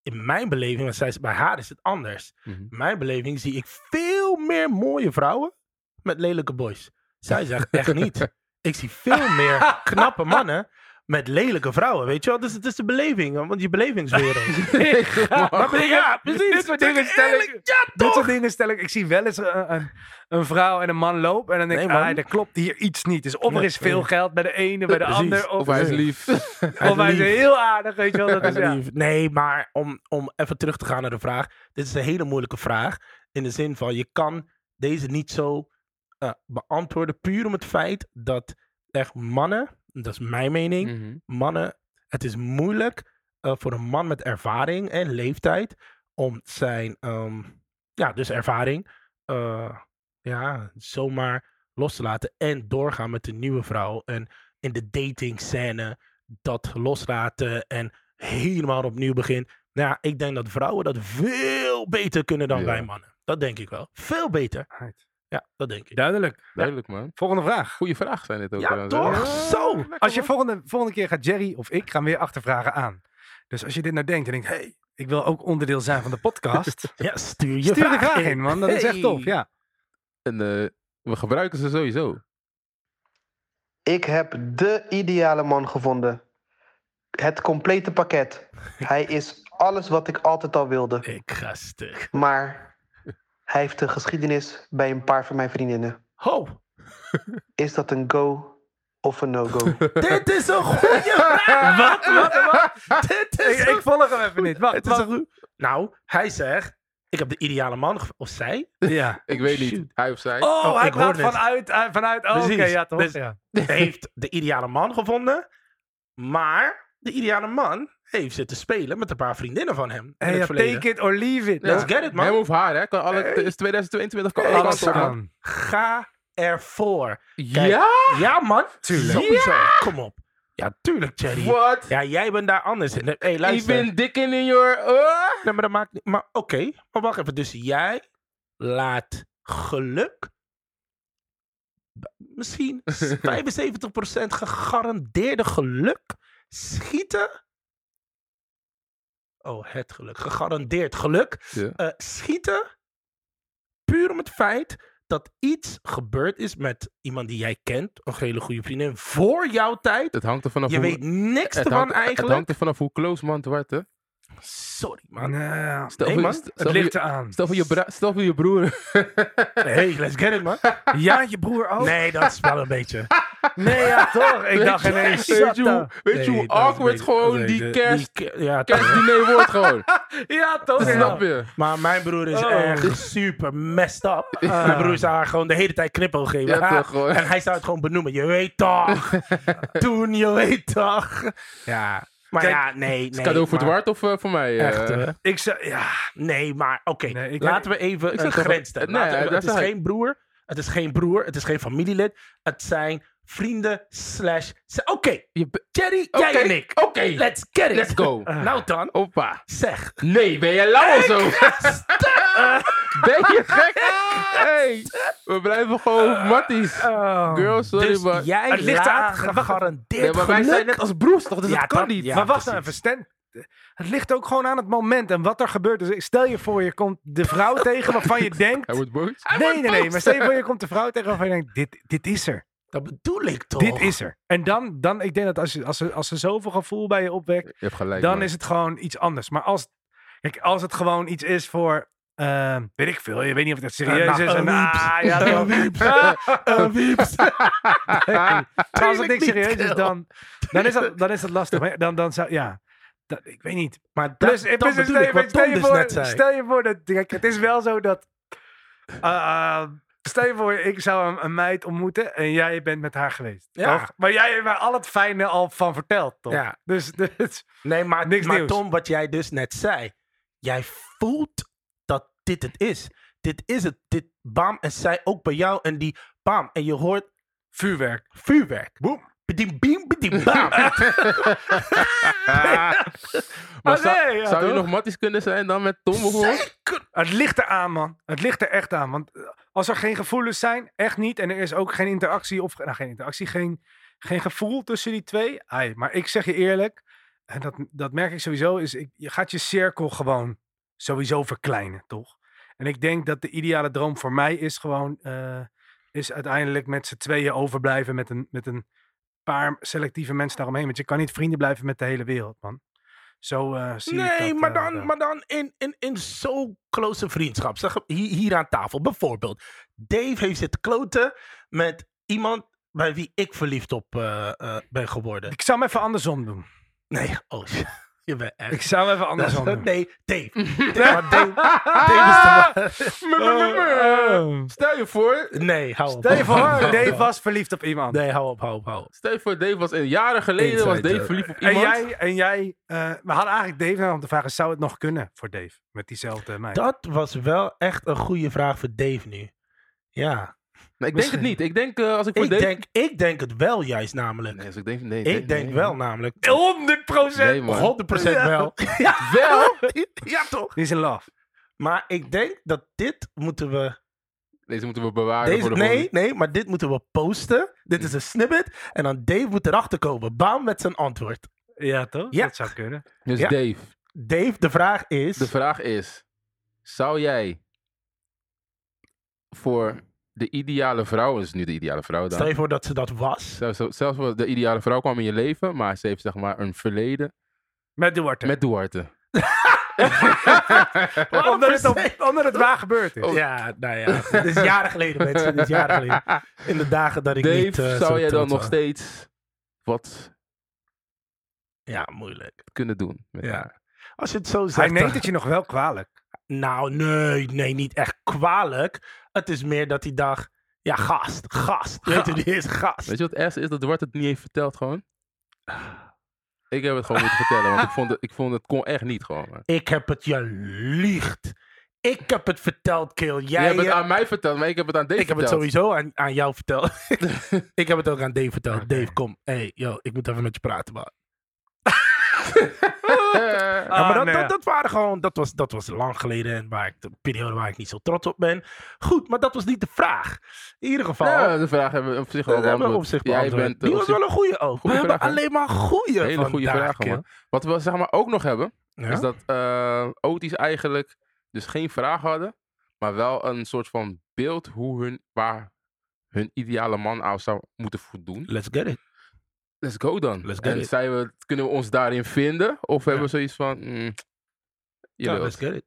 in mijn beleving, want zij bij haar is het anders. Mhm. In mijn beleving zie ik veel meer mooie vrouwen met lelijke boys. Zij zegt echt niet. Ik zie veel meer knappe mannen met lelijke vrouwen, weet je wel? Dus het is de beleving, want je belevingswereld. maar ben je- ja, precies. Dit soort dingen stel ik, Ja, dit soort dingen stel ik. Ik zie wel eens een, een, een vrouw en een man lopen en dan denk ik, Nee, ah, er klopt hier iets niet. Dus of er is veel nee. geld bij de ene, bij de Precies. ander. Of, Of hij is lief. of hij is heel aardig, weet je wel. Dat Hij is, ja. Nee, maar om, om even terug te gaan naar de vraag. Dit is een hele moeilijke vraag. In de zin van, je kan deze niet zo eh, beantwoorden. Puur om het feit dat echt mannen, dat is mijn mening, Mhm. mannen, het is moeilijk eh, voor een man met ervaring en leeftijd om zijn, ehm, ja, dus ervaring, eh, ja, zomaar los te laten en doorgaan met een nieuwe vrouw. En in de dating scène dat loslaten en helemaal opnieuw begin. Nou ja, ik denk dat vrouwen dat veel beter kunnen dan Ja. wij mannen. Dat denk ik wel. Veel beter. Right. Ja, dat denk ik. Duidelijk. Duidelijk, man. Volgende vraag. Goeie vraag zijn dit ook. Ja, toch? Zo. Als je volgende, volgende keer gaat Jerry of ik gaan weer achtervragen aan. Dus als je dit nou denkt en denkt, hey, ik wil ook onderdeel zijn van de podcast. Ja, stuur je stuur de vraag vraag in, man. Dat is echt tof, ja. En eh, we gebruiken ze sowieso. Ik heb de ideale man gevonden. Het complete pakket. Hij is alles wat ik altijd al wilde. Ik ga stuk. Maar hij heeft een geschiedenis bij een paar van mijn vriendinnen. Ho, Is dat een go of een no-go? dit is een goede vraag. Wat, wat, wat? Dit is Ik, een ik volg hem even niet. Wat? Het is een Nou, hij zegt, ik heb de ideale man, ge- of zij, Ja. Ik weet niet. Shoot. Hij of zij. Oh, Oh, hij ik praat hoor het. vanuit, eh, vanuit, oh, oké, ja toch? Dus- ja. heeft de ideale man gevonden. Maar de ideale man heeft zitten spelen met een paar vriendinnen van hem. in Hey, het ja, verleden. take it or leave it. Let's get it, man. Hem of haar, hè? Kan alle, Hey. Het is 2022, kan alle Alles aan. Ga ervoor. Kijk, Ja? Ja, man. Tuurlijk. Sowieso. Kom op. Ja, tuurlijk, Jerry. Wat? Ja, jij bent daar anders in. Hey, Ik luister. ben dik in your... Uh? Nee, maar dat maakt niet... Maar oké, maar wacht even. Dus jij laat geluk... Misschien 75% gegarandeerde geluk schieten... Oh, het geluk. Gegarandeerd geluk. Ja. eh, schieten puur om het feit dat iets gebeurd is met iemand die jij kent. Een hele goede vriendin. Voor jouw tijd. Het hangt er vanaf Je hoe... weet niks ervan hangt, Het eigenlijk. hangt er vanaf hoe close man het wordt, hè? Sorry, man. Nou, Stel Nee, voor, man. stel het voor ligt je, eraan. stel voor je, stel voor je broer. Hey, let's get it, man. Ja, je broer ook? Nee, dat is wel een beetje. Nee, ja, toch? Ik dacht ineens, weet je hoe, weet je Nee, hoe awkward gewoon nee, die de- kerst, ke- ja, kerstdiner wordt gewoon? Ja, toch? Snap je? Maar mijn broer is Oh. echt super messed up. Mijn broer zou haar gewoon de hele tijd knippen geven. Ja, toch, gewoon. En hij zou het gewoon benoemen. Je weet toch. Toen, je weet toch. Ja. Maar Kijk, ja, nee. nee Cadeau voor maar- Dwart of eh, voor mij? eh? Echt, hè? Ik zei, ja. Nee, maar oké. Nee, Laten we even Ik een zeg grens stellen. nee, het is zeg geen broer. Het is geen broer. Het is geen familielid. Het zijn vrienden slash... Oké, Jerry, jij en ik. Oké, Let's get it. let's go. Nou dan, Oppa. zeg. Nee, ben je lauw of zo? ben je gek? Hey, we blijven gewoon matties. Oh. Girl, sorry, dus maar... jij Het ligt eraan. gegarandeerd Nee, maar wij geluk. zijn net als broers toch, dus Ja, dat kan dat- niet. ja. maar wacht nou precies. even, Stan. Het ligt ook gewoon aan het moment en wat er gebeurt. Dus stel je voor, je komt de vrouw tegen waarvan je denkt... Hij wordt boos. Nee, nee, nee. Maar stel je voor, je komt de vrouw tegen waarvan je denkt, dit, dit is er. Dat bedoel ik toch? Dit is er. En dan, dan ik denk dat als, je, als, ze, als ze zoveel gevoel bij je opwekt, Je hebt gelijk, dan man. is het gewoon iets anders. Maar als, kijk, als het gewoon iets is voor, eh, weet ik veel, je weet niet of het serieus nou, is. een ah, ja, dan- wieps. Wieps. maar als het niks serieus is, dan, dan, is dat, dan is dat lastig. Maar dan, dan zou, ja, dat, ik weet niet. Maar Plus, dat, dat plus, bedoel stel, ik, stel je dus voor, zei. stel je voor dat, kijk, het is wel zo dat, eh, stel je voor, ik zou een, een meid ontmoeten en jij bent met haar geweest. Ja. Toch? Maar jij hebt mij al het fijne al van verteld, toch? Ja. Dus, dus Nee, maar, Niks maar nieuws. Tom, wat jij dus net zei. Jij voelt dat dit het is. Dit is het. Dit bam. En zij ook bij jou. En die bam. En je hoort vuurwerk. vuurwerk. Boom. Bediem, biem, bediem, bam. maar Ah, zou, nee, ja, zou je nog matties kunnen zijn dan met Tom bijvoorbeeld? Het ligt eraan, man. Het ligt er echt aan. Want eh, als er geen gevoelens zijn, echt niet. En er is ook geen interactie, of nou, geen interactie, geen, geen gevoel tussen die twee. Ai, maar ik zeg je eerlijk, en dat, dat merk ik sowieso, is ik, je gaat je cirkel gewoon sowieso verkleinen, toch? En ik denk dat de ideale droom voor mij is gewoon, eh, is uiteindelijk met z'n tweeën overblijven met een, met een paar selectieve mensen daaromheen. Want je kan niet vrienden blijven met de hele wereld, man. Zo eh, zie ik Nee, dat, maar eh, dan, wel. maar dan in, in, in zo'n close vriendschap. Zeg, hier, hier aan tafel, bijvoorbeeld. Dave heeft zitten kloten met iemand bij wie ik verliefd op eh, eh, ben geworden. Ik zou hem even andersom doen. Nee, oh shit. Je bent echt... Ik zou hem even andersom doen. Nee, Dave. Dave, maar Dave, Dave is de man. Stel je voor, Nee, hou op. Stel je voor. Dave was verliefd op iemand. Nee, hou op, hou op, hou op. stel je voor, Dave was een jaren geleden was Inside Dave joke. verliefd op En iemand. jij, en jij eh, we hadden eigenlijk Dave nou om te vragen, zou het nog kunnen voor Dave? Met diezelfde meid. Dat was wel echt een goede vraag voor Dave nu. Ja. Nee, ik denk het niet. Ik denk eh, als ik voor Ik Dave... denk, ik denk het wel juist namelijk. Nee, als ik denk, nee, nee, ik denk nee, wel man. namelijk. 100 procent! Nee, man. 100% wel. Ja, Wel? ja, toch? Die is in love. Maar ik denk dat dit moeten we Deze moeten we bewaren Deze, voor de nee, volgende- nee, maar dit moeten we posten. Dit is een snippet. En dan Dave moet erachter komen. Bam met zijn antwoord. Ja, toch? Ja. Dat zou kunnen. Dus Ja. Dave, Dave, de vraag is... de vraag is: zou jij voor de ideale vrouw, is nu de ideale vrouw dan. Stel je voor dat ze dat was. Zelfs, zelfs wel de ideale vrouw kwam in je leven, maar ze heeft zeg maar een verleden Met Duarte. met Duarte. omdat, het op, omdat het waar gebeurd is. Oh. Ja, nou ja. Dit is jaren geleden, mensen. Dit is jaren geleden. In de dagen dat ik Dave, niet... eh, zou zo jij dan nog steeds wat Ja, moeilijk. kunnen doen met Ja. haar? Als je het zo Hij zegt... neemt dan- het je nog wel kwalijk. Nou, nee, nee, niet echt kwalijk. Het is meer dat hij dacht... Ja, gast, gast. Weet je, die is gast. Weet je wat het ergste is? Dat Duarte het niet heeft verteld gewoon. Ik heb het gewoon moeten vertellen, want ik vond het, ik vond het kon echt niet gewoon. man. Ik heb het je liegt. Ik heb het verteld, Kill. Jij, hebt het eh, aan mij verteld, maar ik heb het aan Dave ik heb het verteld. sowieso aan, aan jou verteld. ik heb het ook aan Dave verteld. Dave, kom. Hey, yo, ik moet even met je praten, maar dat, nee, dat, dat waren gewoon, dat was, dat was lang geleden en waar ik, de periode waar ik niet zo trots op ben. Goed, maar dat was niet de vraag. In ieder geval, Ja, de vraag hebben we op zich al dat hebben we beantwoord. op zich Jij bent eh, Die was zich wel een goede ook. Goeie we hebben alleen maar goede hele goede vragen, man. Wat we zeg maar ook nog hebben, Ja? is dat eh Otis eigenlijk dus geen vraag hadden, maar wel een soort van beeld hoe hun, waar hun ideale man aan zou moeten voldoen. Let's get it. Let's go dan. Let's get en it. zijn we, kunnen we ons daarin vinden? Of hebben we zoiets van... Mm, Ja, let's get it.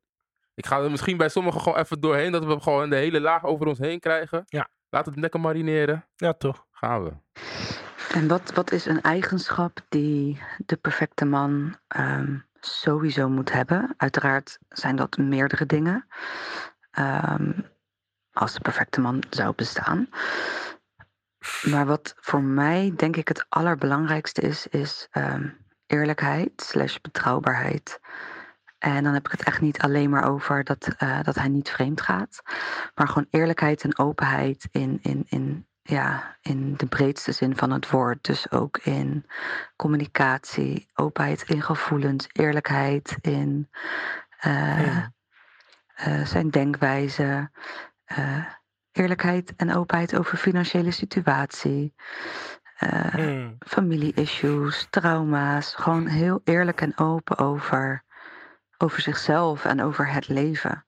Ik ga er misschien bij sommigen gewoon even doorheen, dat we gewoon de hele laag over ons heen krijgen. Ja. Laat het lekker marineren. Ja, toch. Gaan we. En wat, wat is een eigenschap die de perfecte man ehm, sowieso moet hebben? Uiteraard zijn dat meerdere dingen. Ehm, als de perfecte man zou bestaan. Maar wat voor mij denk ik het allerbelangrijkste is, is ehm, eerlijkheid slash betrouwbaarheid. En dan heb ik het echt niet alleen maar over dat, eh, dat hij niet vreemd gaat. Maar gewoon eerlijkheid en openheid in, in, in, ja, in de breedste zin van het woord. Dus ook in communicatie, openheid in gevoelens, eerlijkheid in eh, Ja. eh, zijn denkwijze. Eerlijkheid en openheid over financiële situatie. Hmm. familie-issues, trauma's. Gewoon heel eerlijk en open over, over zichzelf en over het leven.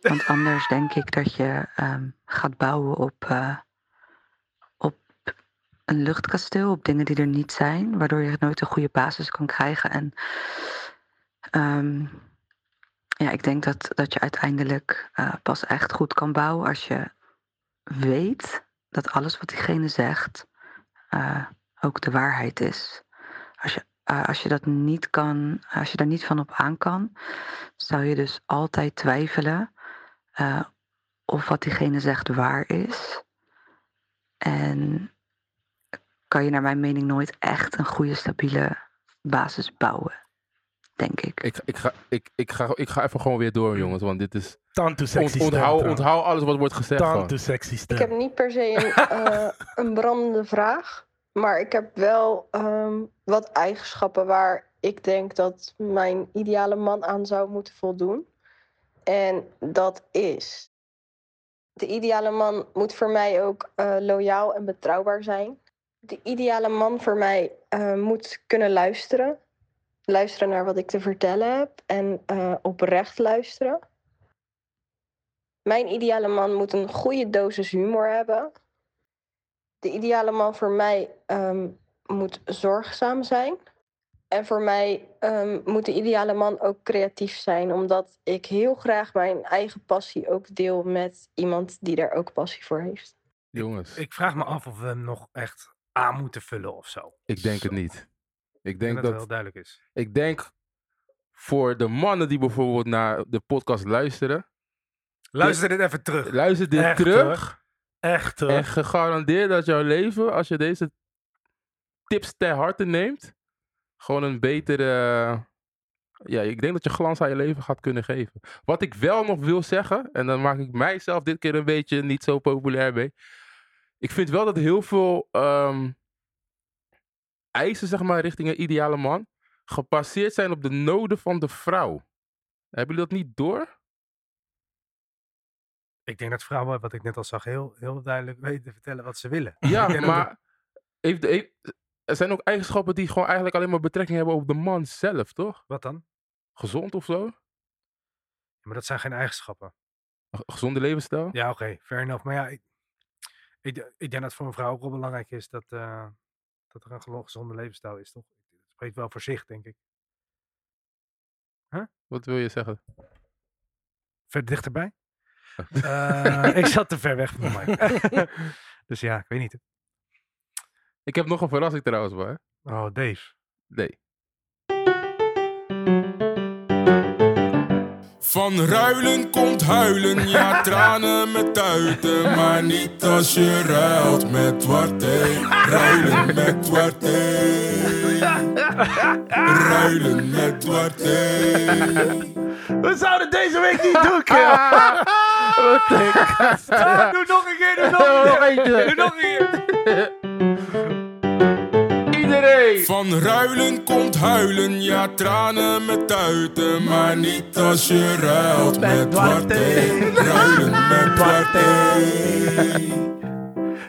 Want anders denk ik dat je ehm, gaat bouwen op, eh, op een luchtkasteel, op dingen die er niet zijn, waardoor je nooit een goede basis kan krijgen. En ehm, ja, ik denk dat, dat je uiteindelijk eh, pas echt goed kan bouwen als je weet dat alles wat diegene zegt eh, ook de waarheid is. Als je, eh, als je dat niet kan, als je daar niet van op aan kan, zou je dus altijd twijfelen eh, of wat diegene zegt waar is. En kan je naar mijn mening nooit echt een goede, stabiele basis bouwen, denk ik. Ik, ik, ga, ik, ik, ga, ik ga even gewoon weer door, jongens. Want dit is... Tanto sexy onthoud, onthoud alles wat wordt gezegd. Tanto sexy stem. Ik heb niet per se een, eh, een brandende vraag. Maar ik heb wel ehm, wat eigenschappen waar ik denk dat mijn ideale man aan zou moeten voldoen. En dat is. De ideale man moet voor mij ook eh, loyaal en betrouwbaar zijn. De ideale man voor mij eh, moet kunnen luisteren. Luisteren naar wat ik te vertellen heb en eh, oprecht luisteren. Mijn ideale man moet een goede dosis humor hebben. De ideale man voor mij ehm, moet zorgzaam zijn. En voor mij ehm, moet de ideale man ook creatief zijn, omdat ik heel graag mijn eigen passie ook deel met iemand die daar ook passie voor heeft. Jongens, ik, Ik vraag me af of we hem nog echt aan moeten vullen of zo. denk het niet. Ik denk dat dat... wel duidelijk is. Ik denk voor de mannen die bijvoorbeeld naar de podcast luisteren. Luister dit even terug. Luister dit Echt, terug. Echt, hoor. En gegarandeerd dat jouw leven, als je deze tips ter harte neemt, gewoon een betere. Ja, ik denk dat je glans aan je leven gaat kunnen geven. Wat ik wel nog wil zeggen, en dan maak ik mijzelf dit keer een beetje niet zo populair mee. Ik vind wel dat heel veel ehm, eisen, zeg maar, richting een ideale man, gepasseerd zijn op de noden van de vrouw. Hebben jullie dat niet door? Ik denk dat vrouwen, wat ik net al zag, heel, heel duidelijk weten te vertellen wat ze willen. Ja, maar heeft, heeft- er zijn ook eigenschappen die gewoon eigenlijk alleen maar betrekking hebben op de man zelf, toch? Wat dan? Gezond of zo? Maar dat zijn geen eigenschappen. Een gezonde levensstijl? Ja, oké, fair enough. Maar ja, ik, ik denk dat voor een vrouw ook wel belangrijk is dat, eh, dat er een gezonde levensstijl is, toch? Het spreekt wel voor zich, denk ik. Wat wil je zeggen? Verder dichterbij? Eh, ik zat te ver weg van mij. dus ja, ik weet niet. Ik heb nog een verrassing trouwens, hoor. Oh, Dave. Nee. Van ruilen komt huilen, ja tranen met tuiten, maar niet als je ruilt met Duarte. Ruilen met Duarte. Ruilen met Duarte. We zouden deze week niet doen, kill. doe nog een keer, doe nog een keer. Doe nog een keer. Van ruilen komt huilen, ja tranen met tuiten, maar niet als je ruilt met Duarte. Ruilen met Duarte.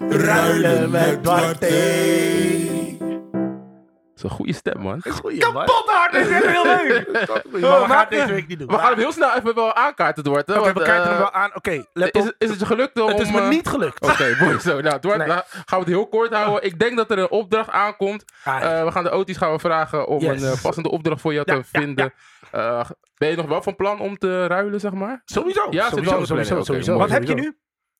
Ruilen met Duarte. Dat is een goede stem, man. Goeie, man. Kapot hard, dit is echt heel leuk. Maar we gaan het deze week niet doen. We gaan hem heel snel even wel aankaarten, Dwart. Oké, we kijken hem wel aan. Oké, let Is, is het je gelukt om... Het is me eh, niet gelukt. Oké, mooi zo. Nou, Dwart, nou, gaan we het heel kort houden. Ik denk dat er een opdracht aankomt. Ah, Eh, we gaan de Otis gaan we vragen om Yes. een eh, passende opdracht voor jou Ja, te ja, vinden. Eh, ben je nog wel van plan om te ruilen, zeg maar? Sowieso. Ja, sowieso, sowieso, sowieso. mooi. Wat heb je nu?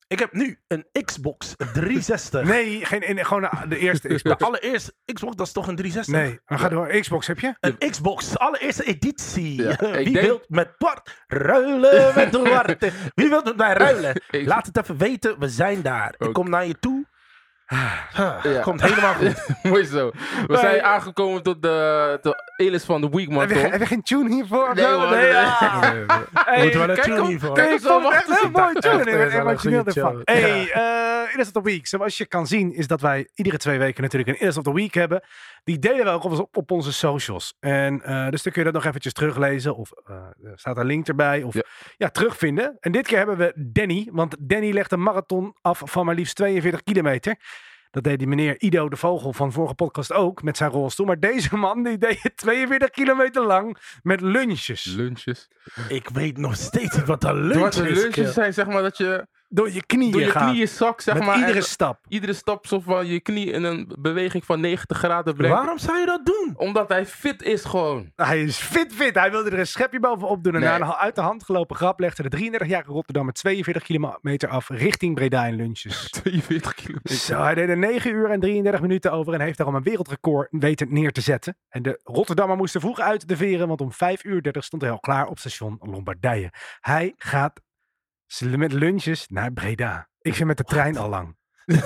Ik heb nu een Xbox 360. Nee, geen, in- gewoon de- de eerste De Xbox. allereerste Xbox, dat is toch een 360? Nee, maar ga door. Xbox heb je? Een Xbox, allereerste editie. Ja, Wie denk- wil met Bart ruilen met Duarte? Wie wil met mij ruilen? Laat het even weten, we zijn daar. Ik kom naar je toe. Ja. Komt helemaal goed. Mooi zo. We zijn aangekomen tot de, de Elis van de week, man. Heb heb je geen tune hiervoor? Nee, man. Nee, ja. Hey, Moeten we een tune hiervoor? kijk ik eens vond wel het echt een heel mooi tune. Ik eh, ben wel emotioneel ervan. Hey, eh Illust of the Week. Zoals je kan zien is dat wij iedere twee weken natuurlijk een Illust of the Week hebben. Die delen we ook op, onze socials. En eh, dus dan kun je dat nog eventjes teruglezen. Of eh, er staat een link erbij. Of ja. Ja. terugvinden. En dit keer hebben we Danny. Want Danny legt een marathon af van maar liefst 42 kilometer. Dat deed die meneer Ido de Vogel van vorige podcast ook met zijn rolstoel. Maar deze man die deed het 42 kilometer lang met lunches. Lunches. Ik weet nog steeds niet wat een lunch is. lunches zijn zeg maar dat je Door je knieën door je gaat. knieën zak, zeg met maar. iedere en stap. iedere stap zo van je knie in een beweging van 90 graden brengt. Waarom zou je dat doen? Omdat hij fit is gewoon. Hij is fit fit. Hij wilde er een schepje bovenop doen. En Nee. na een uit de hand gelopen grap legde de 33-jarige Rotterdammer 42 kilometer af richting Breda in lunches. 42 kilometer. Zo, hij deed er 9 uur en 33 minuten over en heeft daarom een wereldrecord weten neer te zetten. En de Rotterdammer moest er vroeg uit de veren, want om 5 uur 30 stond hij al klaar op station Lombardije. Hij gaat met lunches naar Breda. Ik vind met de trein al lang.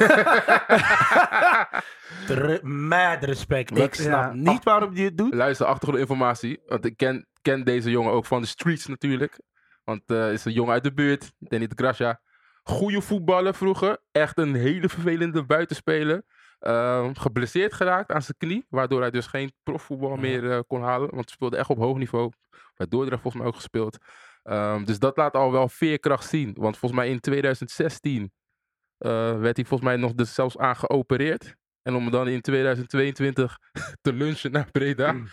Mad respect. Ik snap Ja. niet waarom je het doet. Luister, achtergrondinformatie. Want ik ken, ken deze jongen ook van de streets natuurlijk. Want eh is een jongen uit de buurt. Danny de Gracia. Goeie voetballer vroeger. Echt een hele vervelende buitenspeler. Ehm, geblesseerd geraakt aan zijn knie. Waardoor hij dus geen profvoetbal meer eh, kon halen. Want hij speelde echt op hoog niveau. Bij Dordrecht volgens mij ook gespeeld. Ehm, dus dat laat al wel veerkracht zien. Want volgens mij in 2016 eh, werd hij volgens mij nog dus zelfs aan geopereerd. En om dan in 2022 te lunchen naar Breda. Mm.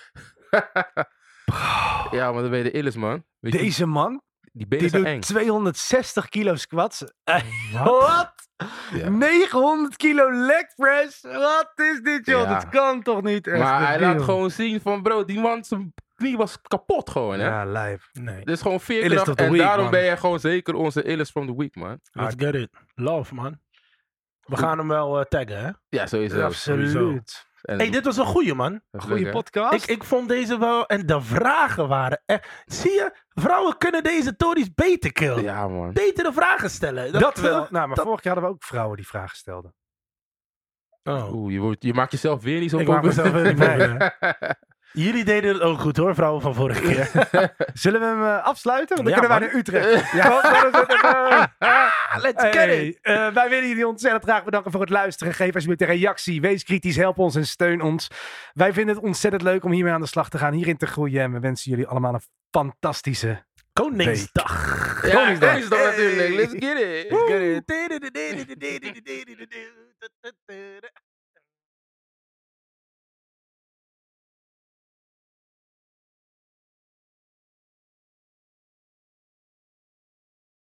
ja, maar dan ben je de illis, man. Weet je, Deze man, die die zijn doet eng. 260 kilo squats. Wat? Ja. 900 kilo leg press. Wat is dit, joh? Ja. Dat kan toch niet? Echt, Maar hij deal. laat gewoon zien van, bro, die man, zijn knie was kapot gewoon, hè. Ja, live. Nee. Dit is gewoon the en week, daarom man. ben je gewoon zeker onze illest from the week, man. Let's get it. Love, man. We gaan hem wel eh, taggen, hè? Ja, sowieso. Absoluut. En- hey, dit was een goeie, man. leuk, hè? podcast. Ik, ik vond deze wel... En de vragen waren echt... Zie je? Vrouwen kunnen deze tories beter killen. Ja, man. Betere vragen stellen. dat, wel. Nou, maar dat- vorig jaar hadden we ook vrouwen die vragen stelden. Oh. Oeh, je, wordt, je maakt jezelf weer niet zo Ik maak mezelf weer niet. Jullie deden het ook goed, hoor. Vrouwen van vorige keer. Zullen we hem eh, afsluiten? Want dan Ja, kunnen wij man. naar Utrecht. Ja, even- Ah, Let's get Hey, it. eh, wij willen jullie ontzettend graag bedanken voor het luisteren. Geef alsjeblieft een reactie. Wees kritisch, help ons en steun ons. Wij vinden het ontzettend leuk om hiermee aan de slag te gaan, hierin te groeien. En we wensen jullie allemaal een fantastische Koningsdag. Ja, Koningsdag. Koningsdag natuurlijk. Let's get it. Let's get it.